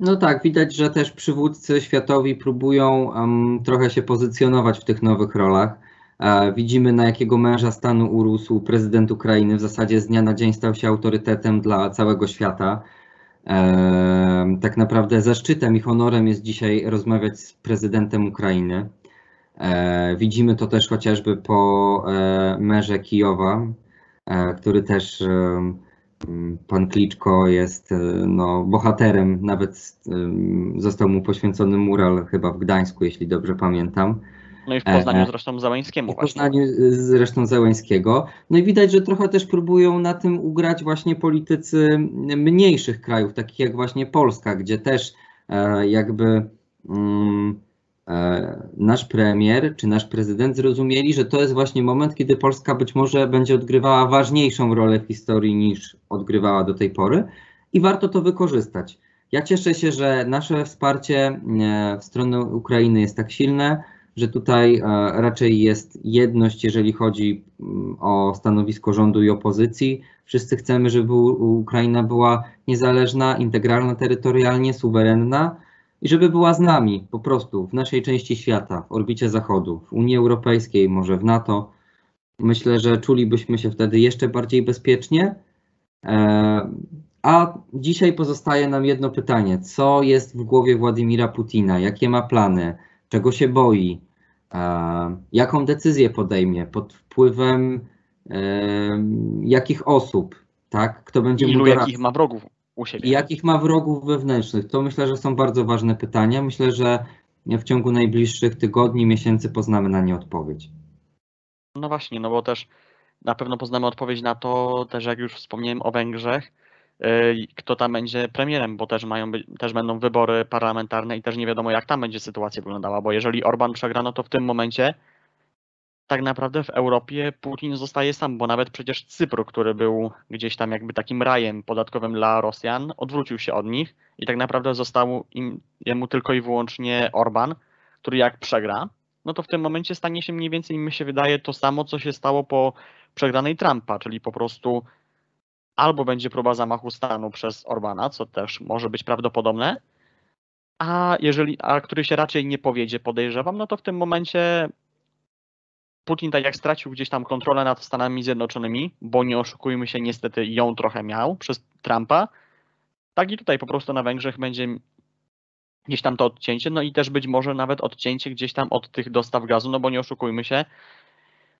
No tak, widać, że też przywódcy światowi próbują um, trochę się pozycjonować w tych nowych rolach. E, widzimy, na jakiego męża stanu urósł prezydent Ukrainy. W zasadzie z dnia na dzień stał się autorytetem dla całego świata. E, tak naprawdę zaszczytem i honorem jest dzisiaj rozmawiać z prezydentem Ukrainy. E, widzimy to też chociażby po e, merze Kijowa, e, który też Pan Kliczko jest no, bohaterem, nawet został mu poświęcony mural chyba w Gdańsku, jeśli dobrze pamiętam. No i w Poznaniu zresztą Załęskiemu. W Poznaniu zresztą Załęskiego. No i widać, że trochę też próbują na tym ugrać właśnie politycy mniejszych krajów, takich jak właśnie Polska, gdzie też jakby E, nasz premier czy nasz prezydent zrozumieli, że to jest właśnie moment, kiedy Polska być może będzie odgrywała ważniejszą rolę w historii niż odgrywała do tej pory i warto to wykorzystać. Ja cieszę się, że nasze wsparcie e, w stronę Ukrainy jest tak silne, że tutaj e, raczej jest jedność, jeżeli chodzi mm, o stanowisko rządu i opozycji. Wszyscy chcemy, żeby Ukraina była niezależna, integralna terytorialnie, suwerenna i żeby była z nami po prostu w naszej części świata, w orbicie Zachodu, w Unii Europejskiej, może w NATO. Myślę, że czulibyśmy się wtedy jeszcze bardziej bezpiecznie. E, a dzisiaj pozostaje nam jedno pytanie: co jest w głowie Władimira Putina? Jakie ma plany? Czego się boi? E, jaką decyzję podejmie? Pod wpływem e, jakich osób? Tak? Kto będzie Ilu jakich ma wrogów? U siebie. I jakich ma wrogów wewnętrznych? To myślę, że są bardzo ważne pytania. Myślę, że w ciągu najbliższych tygodni, miesięcy poznamy na nie odpowiedź. No właśnie, no bo też na pewno poznamy odpowiedź na to, też jak już wspomniałem o Węgrzech, y, kto tam będzie premierem, bo też mają być, też będą wybory parlamentarne i też nie wiadomo jak tam będzie sytuacja wyglądała, bo jeżeli Orban przegra, no to w tym momencie tak naprawdę w Europie Putin zostaje sam, bo nawet przecież Cypr, który był gdzieś tam jakby takim rajem podatkowym dla Rosjan, odwrócił się od nich i tak naprawdę został im, jemu tylko i wyłącznie Orban, który jak przegra, no to w tym momencie stanie się mniej więcej, mi się wydaje, to samo, co się stało po przegranej Trumpa, czyli po prostu albo będzie próba zamachu stanu przez Orbana, co też może być prawdopodobne, a jeżeli, a który się raczej nie powiedzie, podejrzewam, no to w tym momencie Putin tak jak stracił gdzieś tam kontrolę nad Stanami Zjednoczonymi, bo nie oszukujmy się, niestety ją trochę miał przez Trumpa, tak i tutaj po prostu na Węgrzech będzie gdzieś tam to odcięcie, no i też być może nawet odcięcie gdzieś tam od tych dostaw gazu, no bo nie oszukujmy się,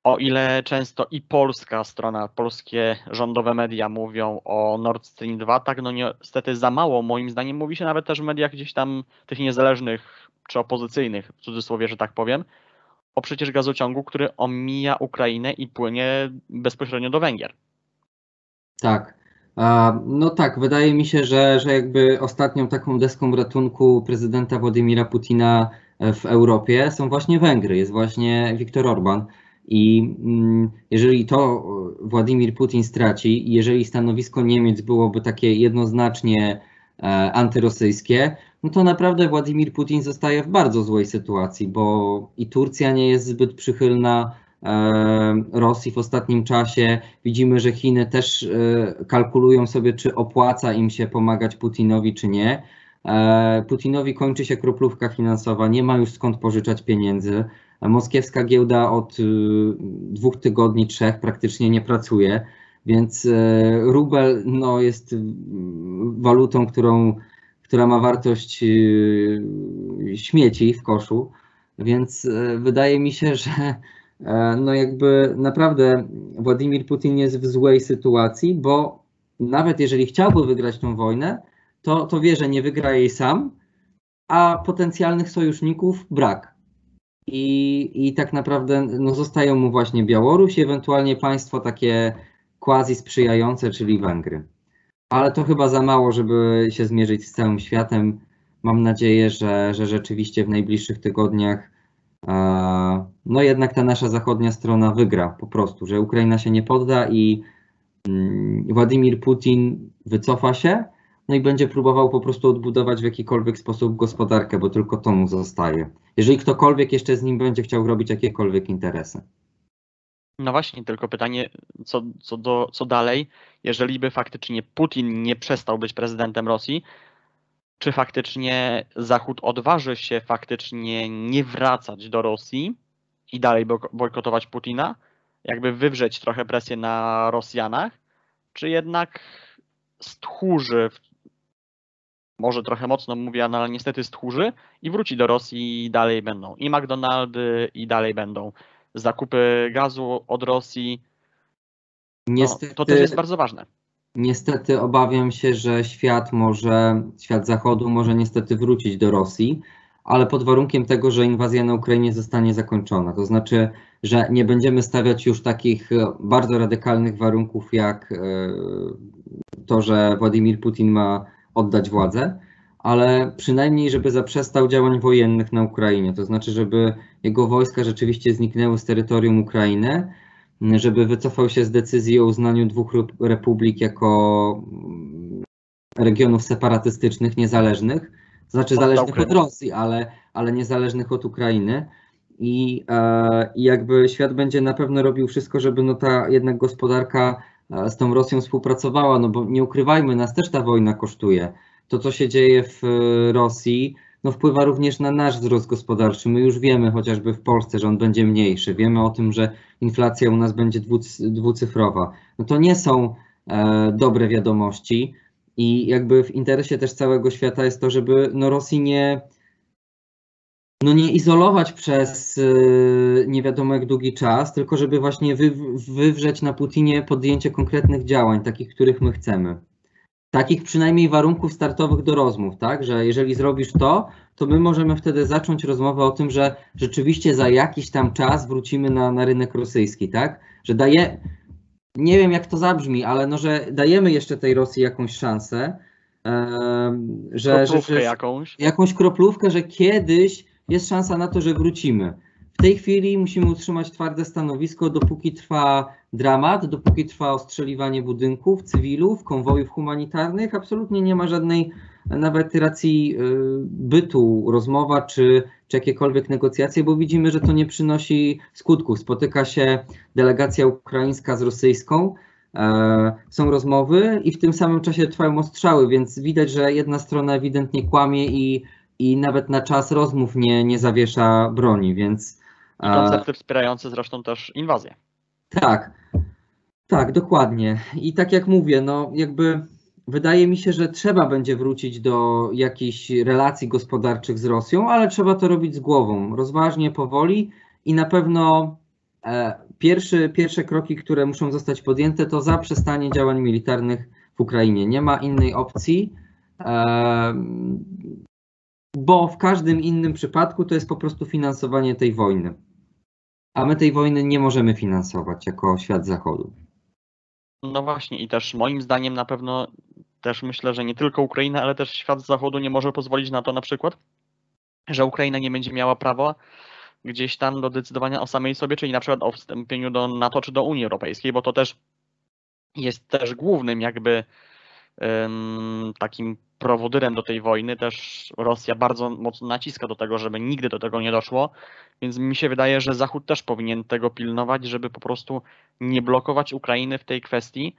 o ile często i polska strona, polskie rządowe media mówią o Nord Stream 2, tak no niestety za mało moim zdaniem mówi się nawet też w mediach gdzieś tam tych niezależnych czy opozycyjnych, w cudzysłowie, że tak powiem, o przecież gazociągu, który omija Ukrainę i płynie bezpośrednio do Węgier. Tak. No tak, wydaje mi się, że, że jakby ostatnią taką deską ratunku prezydenta Władimira Putina w Europie są właśnie Węgry, jest właśnie Viktor Orban. I mm, jeżeli to Władimir Putin straci, jeżeli stanowisko Niemiec byłoby takie jednoznacznie e, antyrosyjskie, no to naprawdę Władimir Putin zostaje w bardzo złej sytuacji, bo i Turcja nie jest zbyt przychylna e, Rosji w ostatnim czasie. Widzimy, że Chiny też e, kalkulują sobie, czy opłaca im się pomagać Putinowi, czy nie. Putinowi kończy się kroplówka finansowa, nie ma już skąd pożyczać pieniędzy. Moskiewska giełda od dwóch tygodni, trzech praktycznie nie pracuje, więc y, rubel no, jest walutą, którą, która ma wartość śmieci w koszu, więc wydaje mi się, że no jakby naprawdę Władimir Putin jest w złej sytuacji, bo nawet jeżeli chciałby wygrać tą wojnę, to, to wie, że nie wygra jej sam, a potencjalnych sojuszników brak. I, i tak naprawdę no, zostają mu właśnie Białoruś ewentualnie państwo takie quasi sprzyjające, czyli Węgry. Ale to chyba za mało, żeby się zmierzyć z całym światem. Mam nadzieję, że, że rzeczywiście w najbliższych tygodniach e, no jednak ta nasza zachodnia strona wygra po prostu, że Ukraina się nie podda i mm, Władimir Putin wycofa się, no i będzie próbował po prostu odbudować w jakikolwiek sposób gospodarkę, bo tylko to mu zostaje. Jeżeli ktokolwiek jeszcze z nim będzie chciał robić jakiekolwiek interesy. No właśnie, tylko pytanie, co, co, do, co dalej, jeżeli by faktycznie Putin nie przestał być prezydentem Rosji, czy faktycznie Zachód odważy się faktycznie nie wracać do Rosji i dalej bojkotować Putina, jakby wywrzeć trochę presję na Rosjanach, czy jednak stchórzy może trochę mocno mówię, no ale niestety stchórzy i wróci do Rosji i dalej będą. I McDonaldy i dalej będą zakupy gazu od Rosji. Niestety, no, to też jest bardzo ważne. Niestety obawiam się, że świat może, świat zachodu może niestety wrócić do Rosji, ale pod warunkiem tego, że inwazja na Ukrainie zostanie zakończona. To znaczy, że nie będziemy stawiać już takich bardzo radykalnych warunków, jak e, to, że Władimir Putin ma oddać władzę, ale przynajmniej, żeby zaprzestał działań wojennych na Ukrainie, to znaczy, żeby jego wojska rzeczywiście zniknęły z terytorium Ukrainy, żeby wycofał się z decyzji o uznaniu dwóch republik jako regionów separatystycznych, niezależnych, to znaczy od zależnych od Rosji, ale, ale niezależnych od Ukrainy. I, e, I jakby świat będzie na pewno robił wszystko, żeby no ta jednak gospodarka z tą Rosją współpracowała, no bo nie ukrywajmy, nas też ta wojna kosztuje. To, co się dzieje w e, Rosji, no wpływa również na nasz wzrost gospodarczy. My już wiemy chociażby w Polsce, że on będzie mniejszy. Wiemy o tym, że inflacja u nas będzie dwucyfrowa. No to nie są e, dobre wiadomości i jakby w interesie też całego świata jest to, żeby no Rosji nie, no nie izolować przez y, nie wiadomo jak długi czas, tylko żeby właśnie wy, wywrzeć na Putinie podjęcie konkretnych działań, takich, których my chcemy. Takich przynajmniej warunków startowych do rozmów, tak? Że jeżeli zrobisz to, to my możemy wtedy zacząć rozmowę o tym, że rzeczywiście za jakiś tam czas wrócimy na, na rynek rosyjski, tak? Że daje, nie wiem jak to zabrzmi, ale no, że dajemy jeszcze tej Rosji jakąś szansę, że, że, że jakąś. jakąś kroplówkę, że kiedyś jest szansa na to, że wrócimy. W tej chwili musimy utrzymać twarde stanowisko, dopóki trwa dramat, dopóki trwa ostrzeliwanie budynków, cywilów, konwojów humanitarnych. Absolutnie nie ma żadnej nawet racji y, bytu rozmowa czy, czy jakiekolwiek negocjacje, bo widzimy, że to nie przynosi skutków. Spotyka się delegacja ukraińska z rosyjską, e, są rozmowy i w tym samym czasie trwają ostrzały, więc widać, że jedna strona ewidentnie kłamie i, i nawet na czas rozmów nie, nie zawiesza broni, więc i koncerty wspierające zresztą też inwazję. Tak, tak, dokładnie. I tak jak mówię, no jakby wydaje mi się, że trzeba będzie wrócić do jakichś relacji gospodarczych z Rosją, ale trzeba to robić z głową, rozważnie, powoli i na pewno e, pierwszy, pierwsze kroki, które muszą zostać podjęte, to zaprzestanie działań militarnych w Ukrainie. Nie ma innej opcji, e, bo w każdym innym przypadku to jest po prostu finansowanie tej wojny a my tej wojny nie możemy finansować jako świat zachodu. No właśnie i też moim zdaniem na pewno też myślę, że nie tylko Ukraina, ale też świat zachodu nie może pozwolić na to na przykład, że Ukraina nie będzie miała prawa gdzieś tam do decydowania o samej sobie, czyli na przykład o wstąpieniu do NATO czy do Unii Europejskiej, bo to też jest też głównym jakby um, takim prowodyrem do tej wojny. Też Rosja bardzo mocno naciska do tego, żeby nigdy do tego nie doszło, więc mi się wydaje, że Zachód też powinien tego pilnować, żeby po prostu nie blokować Ukrainy w tej kwestii.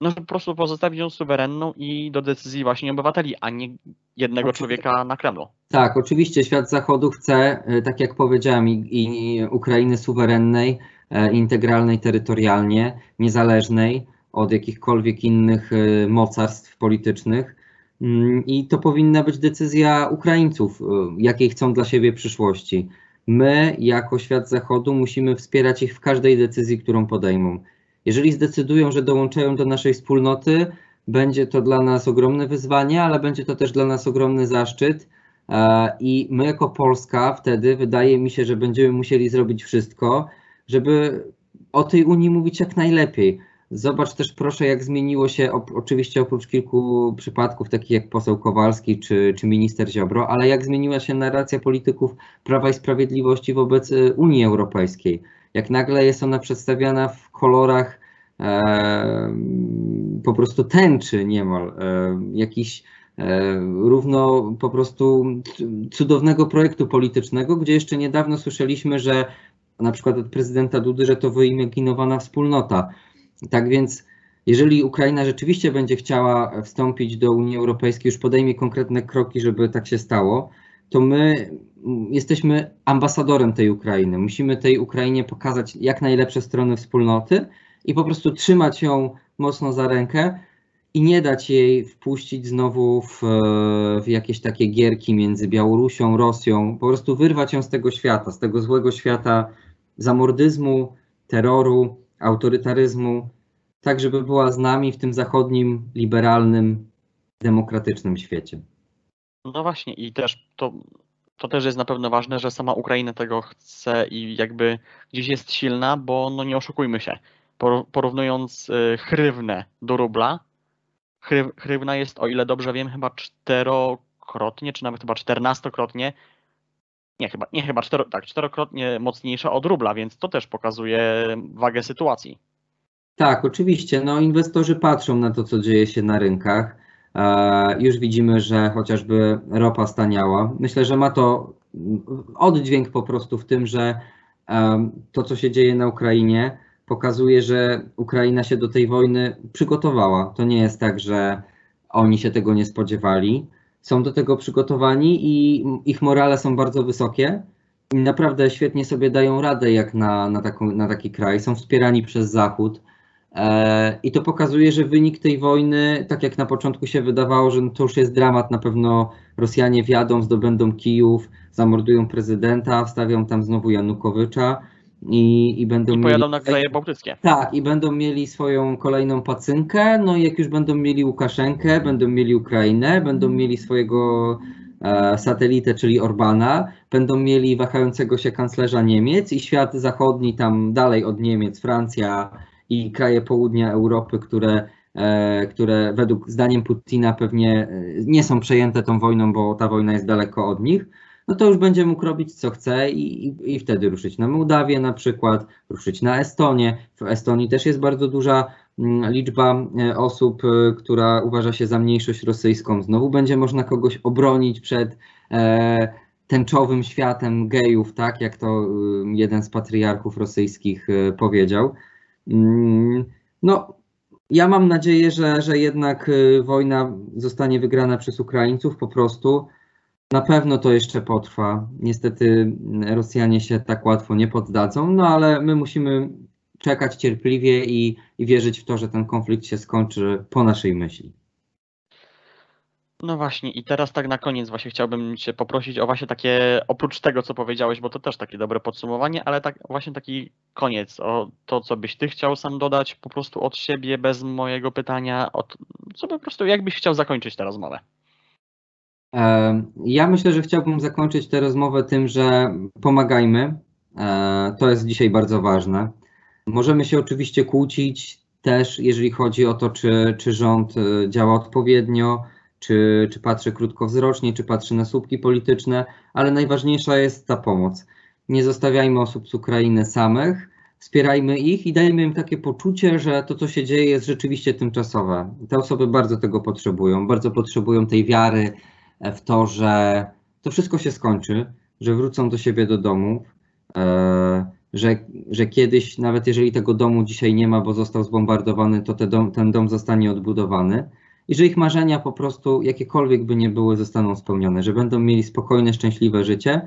No, żeby po prostu pozostawić ją suwerenną i do decyzji właśnie obywateli, a nie jednego oczywiście. człowieka na Kremlu. Tak, oczywiście świat Zachodu chce, e, tak jak powiedziałem, i, i Ukrainy suwerennej, e, integralnej terytorialnie, niezależnej od jakichkolwiek innych e, mocarstw politycznych. Mm, I to powinna być decyzja Ukraińców, y, jakiej chcą dla siebie przyszłości. My, jako świat Zachodu, musimy wspierać ich w każdej decyzji, którą podejmą. Jeżeli zdecydują, że dołączają do naszej wspólnoty, będzie to dla nas ogromne wyzwanie, ale będzie to też dla nas ogromny zaszczyt. E, I my, jako Polska, wtedy wydaje mi się, że będziemy musieli zrobić wszystko, żeby o tej Unii mówić jak najlepiej Zobacz też proszę, jak zmieniło się, oczywiście oprócz kilku przypadków, takich jak poseł Kowalski czy, czy minister Ziobro, ale jak zmieniła się narracja polityków Prawa i Sprawiedliwości wobec y, Unii Europejskiej. Jak nagle jest ona przedstawiana w kolorach e, po prostu tęczy niemal, e, jakiś równo po prostu cudownego projektu politycznego, gdzie jeszcze niedawno słyszeliśmy, że na przykład od prezydenta Dudy, że to wyimaginowana wspólnota. Tak więc, jeżeli Ukraina rzeczywiście będzie chciała wstąpić do Unii Europejskiej, już podejmie konkretne kroki, żeby tak się stało, to my jesteśmy ambasadorem tej Ukrainy. Musimy tej Ukrainie pokazać jak najlepsze strony wspólnoty i po prostu trzymać ją mocno za rękę i nie dać jej wpuścić znowu w, w, jakieś takie gierki między Białorusią, Rosją, po prostu wyrwać ją z tego świata, z tego złego świata zamordyzmu, terroru, autorytaryzmu, tak żeby była z nami w tym zachodnim, liberalnym, demokratycznym świecie. No właśnie i też to, to też jest na pewno ważne, że sama Ukraina tego chce i jakby gdzieś jest silna, bo no nie oszukujmy się, porównując y, chrywnę do rubla, chrywna jest, o ile dobrze wiem, chyba czterokrotnie, czy nawet chyba czternastokrotnie nie, chyba, nie chyba cztero, tak, czterokrotnie mocniejsza od rubla, więc to też pokazuje wagę sytuacji. Tak, oczywiście. No, inwestorzy patrzą na to, co dzieje się na rynkach. E, już widzimy, że chociażby ropa staniała. Myślę, że ma to oddźwięk po prostu w tym, że to, co się dzieje na Ukrainie, pokazuje, że Ukraina się do tej wojny przygotowała. To nie jest tak, że oni się tego nie spodziewali. Są do tego przygotowani i ich morale są bardzo wysokie. I naprawdę świetnie sobie dają radę jak na, na, taką, na taki kraj. Są wspierani przez Zachód. E, I to pokazuje, że wynik tej wojny, tak jak na początku się wydawało, że to już jest dramat, na pewno Rosjanie wjadą, zdobędą Kijów, zamordują prezydenta, wstawią tam znowu Janukowycza i, i będą I pojadą mieli, na kraje bałtyckie. Tak, i będą mieli swoją kolejną pacynkę, no i jak już będą mieli Łukaszenkę, będą mieli Ukrainę, będą mieli swojego e, satelitę, czyli Orbana, będą mieli wahającego się kanclerza Niemiec i świat zachodni tam dalej od Niemiec, Francja, i kraje południa Europy, które, e, które według zdaniem Putina pewnie e, nie są przejęte tą wojną, bo ta wojna jest daleko od nich, no to już będzie mógł robić co chce i, i, i wtedy ruszyć na Mołdawię na przykład, ruszyć na Estonię. W Estonii też jest bardzo duża mm, liczba e, osób, e, która uważa się za mniejszość rosyjską. Znowu będzie można kogoś obronić przed e, tęczowym światem gejów, tak jak to jeden z patriarchów rosyjskich y, powiedział. Mm, no, ja mam nadzieję, że, że jednak wojna zostanie wygrana przez Ukraińców po prostu. Na pewno to jeszcze potrwa. Niestety Rosjanie się tak łatwo nie poddadzą, no ale my musimy czekać cierpliwie i, i wierzyć w to, że ten konflikt się skończy po naszej myśli. No właśnie, i teraz tak na koniec właśnie chciałbym Cię poprosić o właśnie takie, oprócz tego, co powiedziałeś, bo to też takie dobre podsumowanie, ale tak właśnie taki koniec, o to, co byś Ty chciał sam dodać po prostu od siebie, bez mojego pytania, od, co po prostu, jak byś chciał zakończyć tę rozmowę? Ja myślę, że chciałbym zakończyć tę rozmowę tym, że pomagajmy. E, to jest dzisiaj bardzo ważne. Możemy się oczywiście kłócić też, jeżeli chodzi o to, czy, czy rząd e, działa odpowiednio, czy, czy patrzy krótkowzrocznie, czy patrzy na słupki polityczne, ale najważniejsza jest ta pomoc. Nie zostawiajmy osób z Ukrainy samych, wspierajmy ich i dajmy im takie poczucie, że to, co się dzieje, jest rzeczywiście tymczasowe. Te osoby bardzo tego potrzebują, bardzo potrzebują tej wiary w to, że to wszystko się skończy, że wrócą do siebie do domów, e, że, że kiedyś, nawet jeżeli tego domu dzisiaj nie ma, bo został zbombardowany, to te dom, ten dom zostanie odbudowany i że ich marzenia po prostu, jakiekolwiek by nie były, zostaną spełnione, że będą mieli spokojne, szczęśliwe życie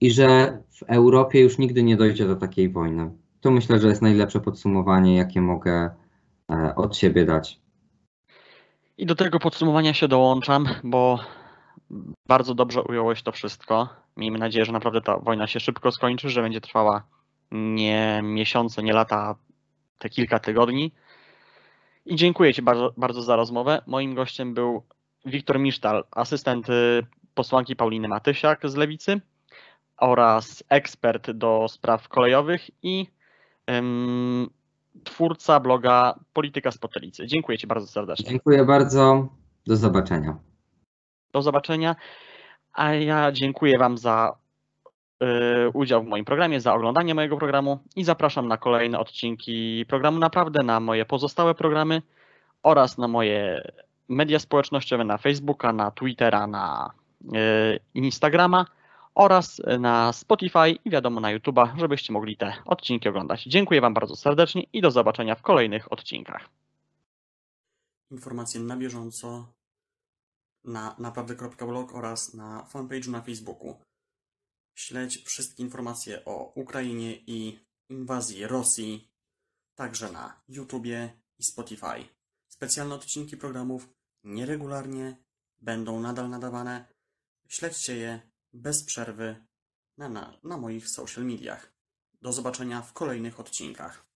i że w Europie już nigdy nie dojdzie do takiej wojny. To myślę, że jest najlepsze podsumowanie, jakie mogę e, od siebie dać. I do tego podsumowania się dołączam, bo bardzo dobrze ująłeś to wszystko. Miejmy nadzieję, że naprawdę ta wojna się szybko skończy, że będzie trwała nie miesiące, nie lata, te kilka tygodni. I dziękuję Ci bardzo, bardzo za rozmowę. Moim gościem był Wiktor Misztal, asystent y, posłanki Pauliny Matysiak z Lewicy oraz ekspert do spraw kolejowych i um, twórca bloga Polityka z Potelicy. Dziękuję Ci bardzo serdecznie. Dziękuję bardzo. Do zobaczenia. Do zobaczenia. A ja dziękuję Wam za y, udział w moim programie, za oglądanie mojego programu i zapraszam na kolejne odcinki programu Naprawdę, na moje pozostałe programy oraz na moje media społecznościowe, na Facebooka, na Twittera, na y, Instagrama oraz na Spotify i wiadomo na YouTube'a, żebyście mogli te odcinki oglądać. Dziękuję Wam bardzo serdecznie i do zobaczenia w kolejnych odcinkach. Informacje na bieżąco na naprawdę.blog oraz na fanpage'u na Facebooku. Śledź wszystkie informacje o Ukrainie i inwazji Rosji, także na YouTubie i Spotify. Specjalne odcinki programów nieregularnie będą nadal nadawane. Śledźcie je bez przerwy na, na, na moich social mediach. Do zobaczenia w kolejnych odcinkach.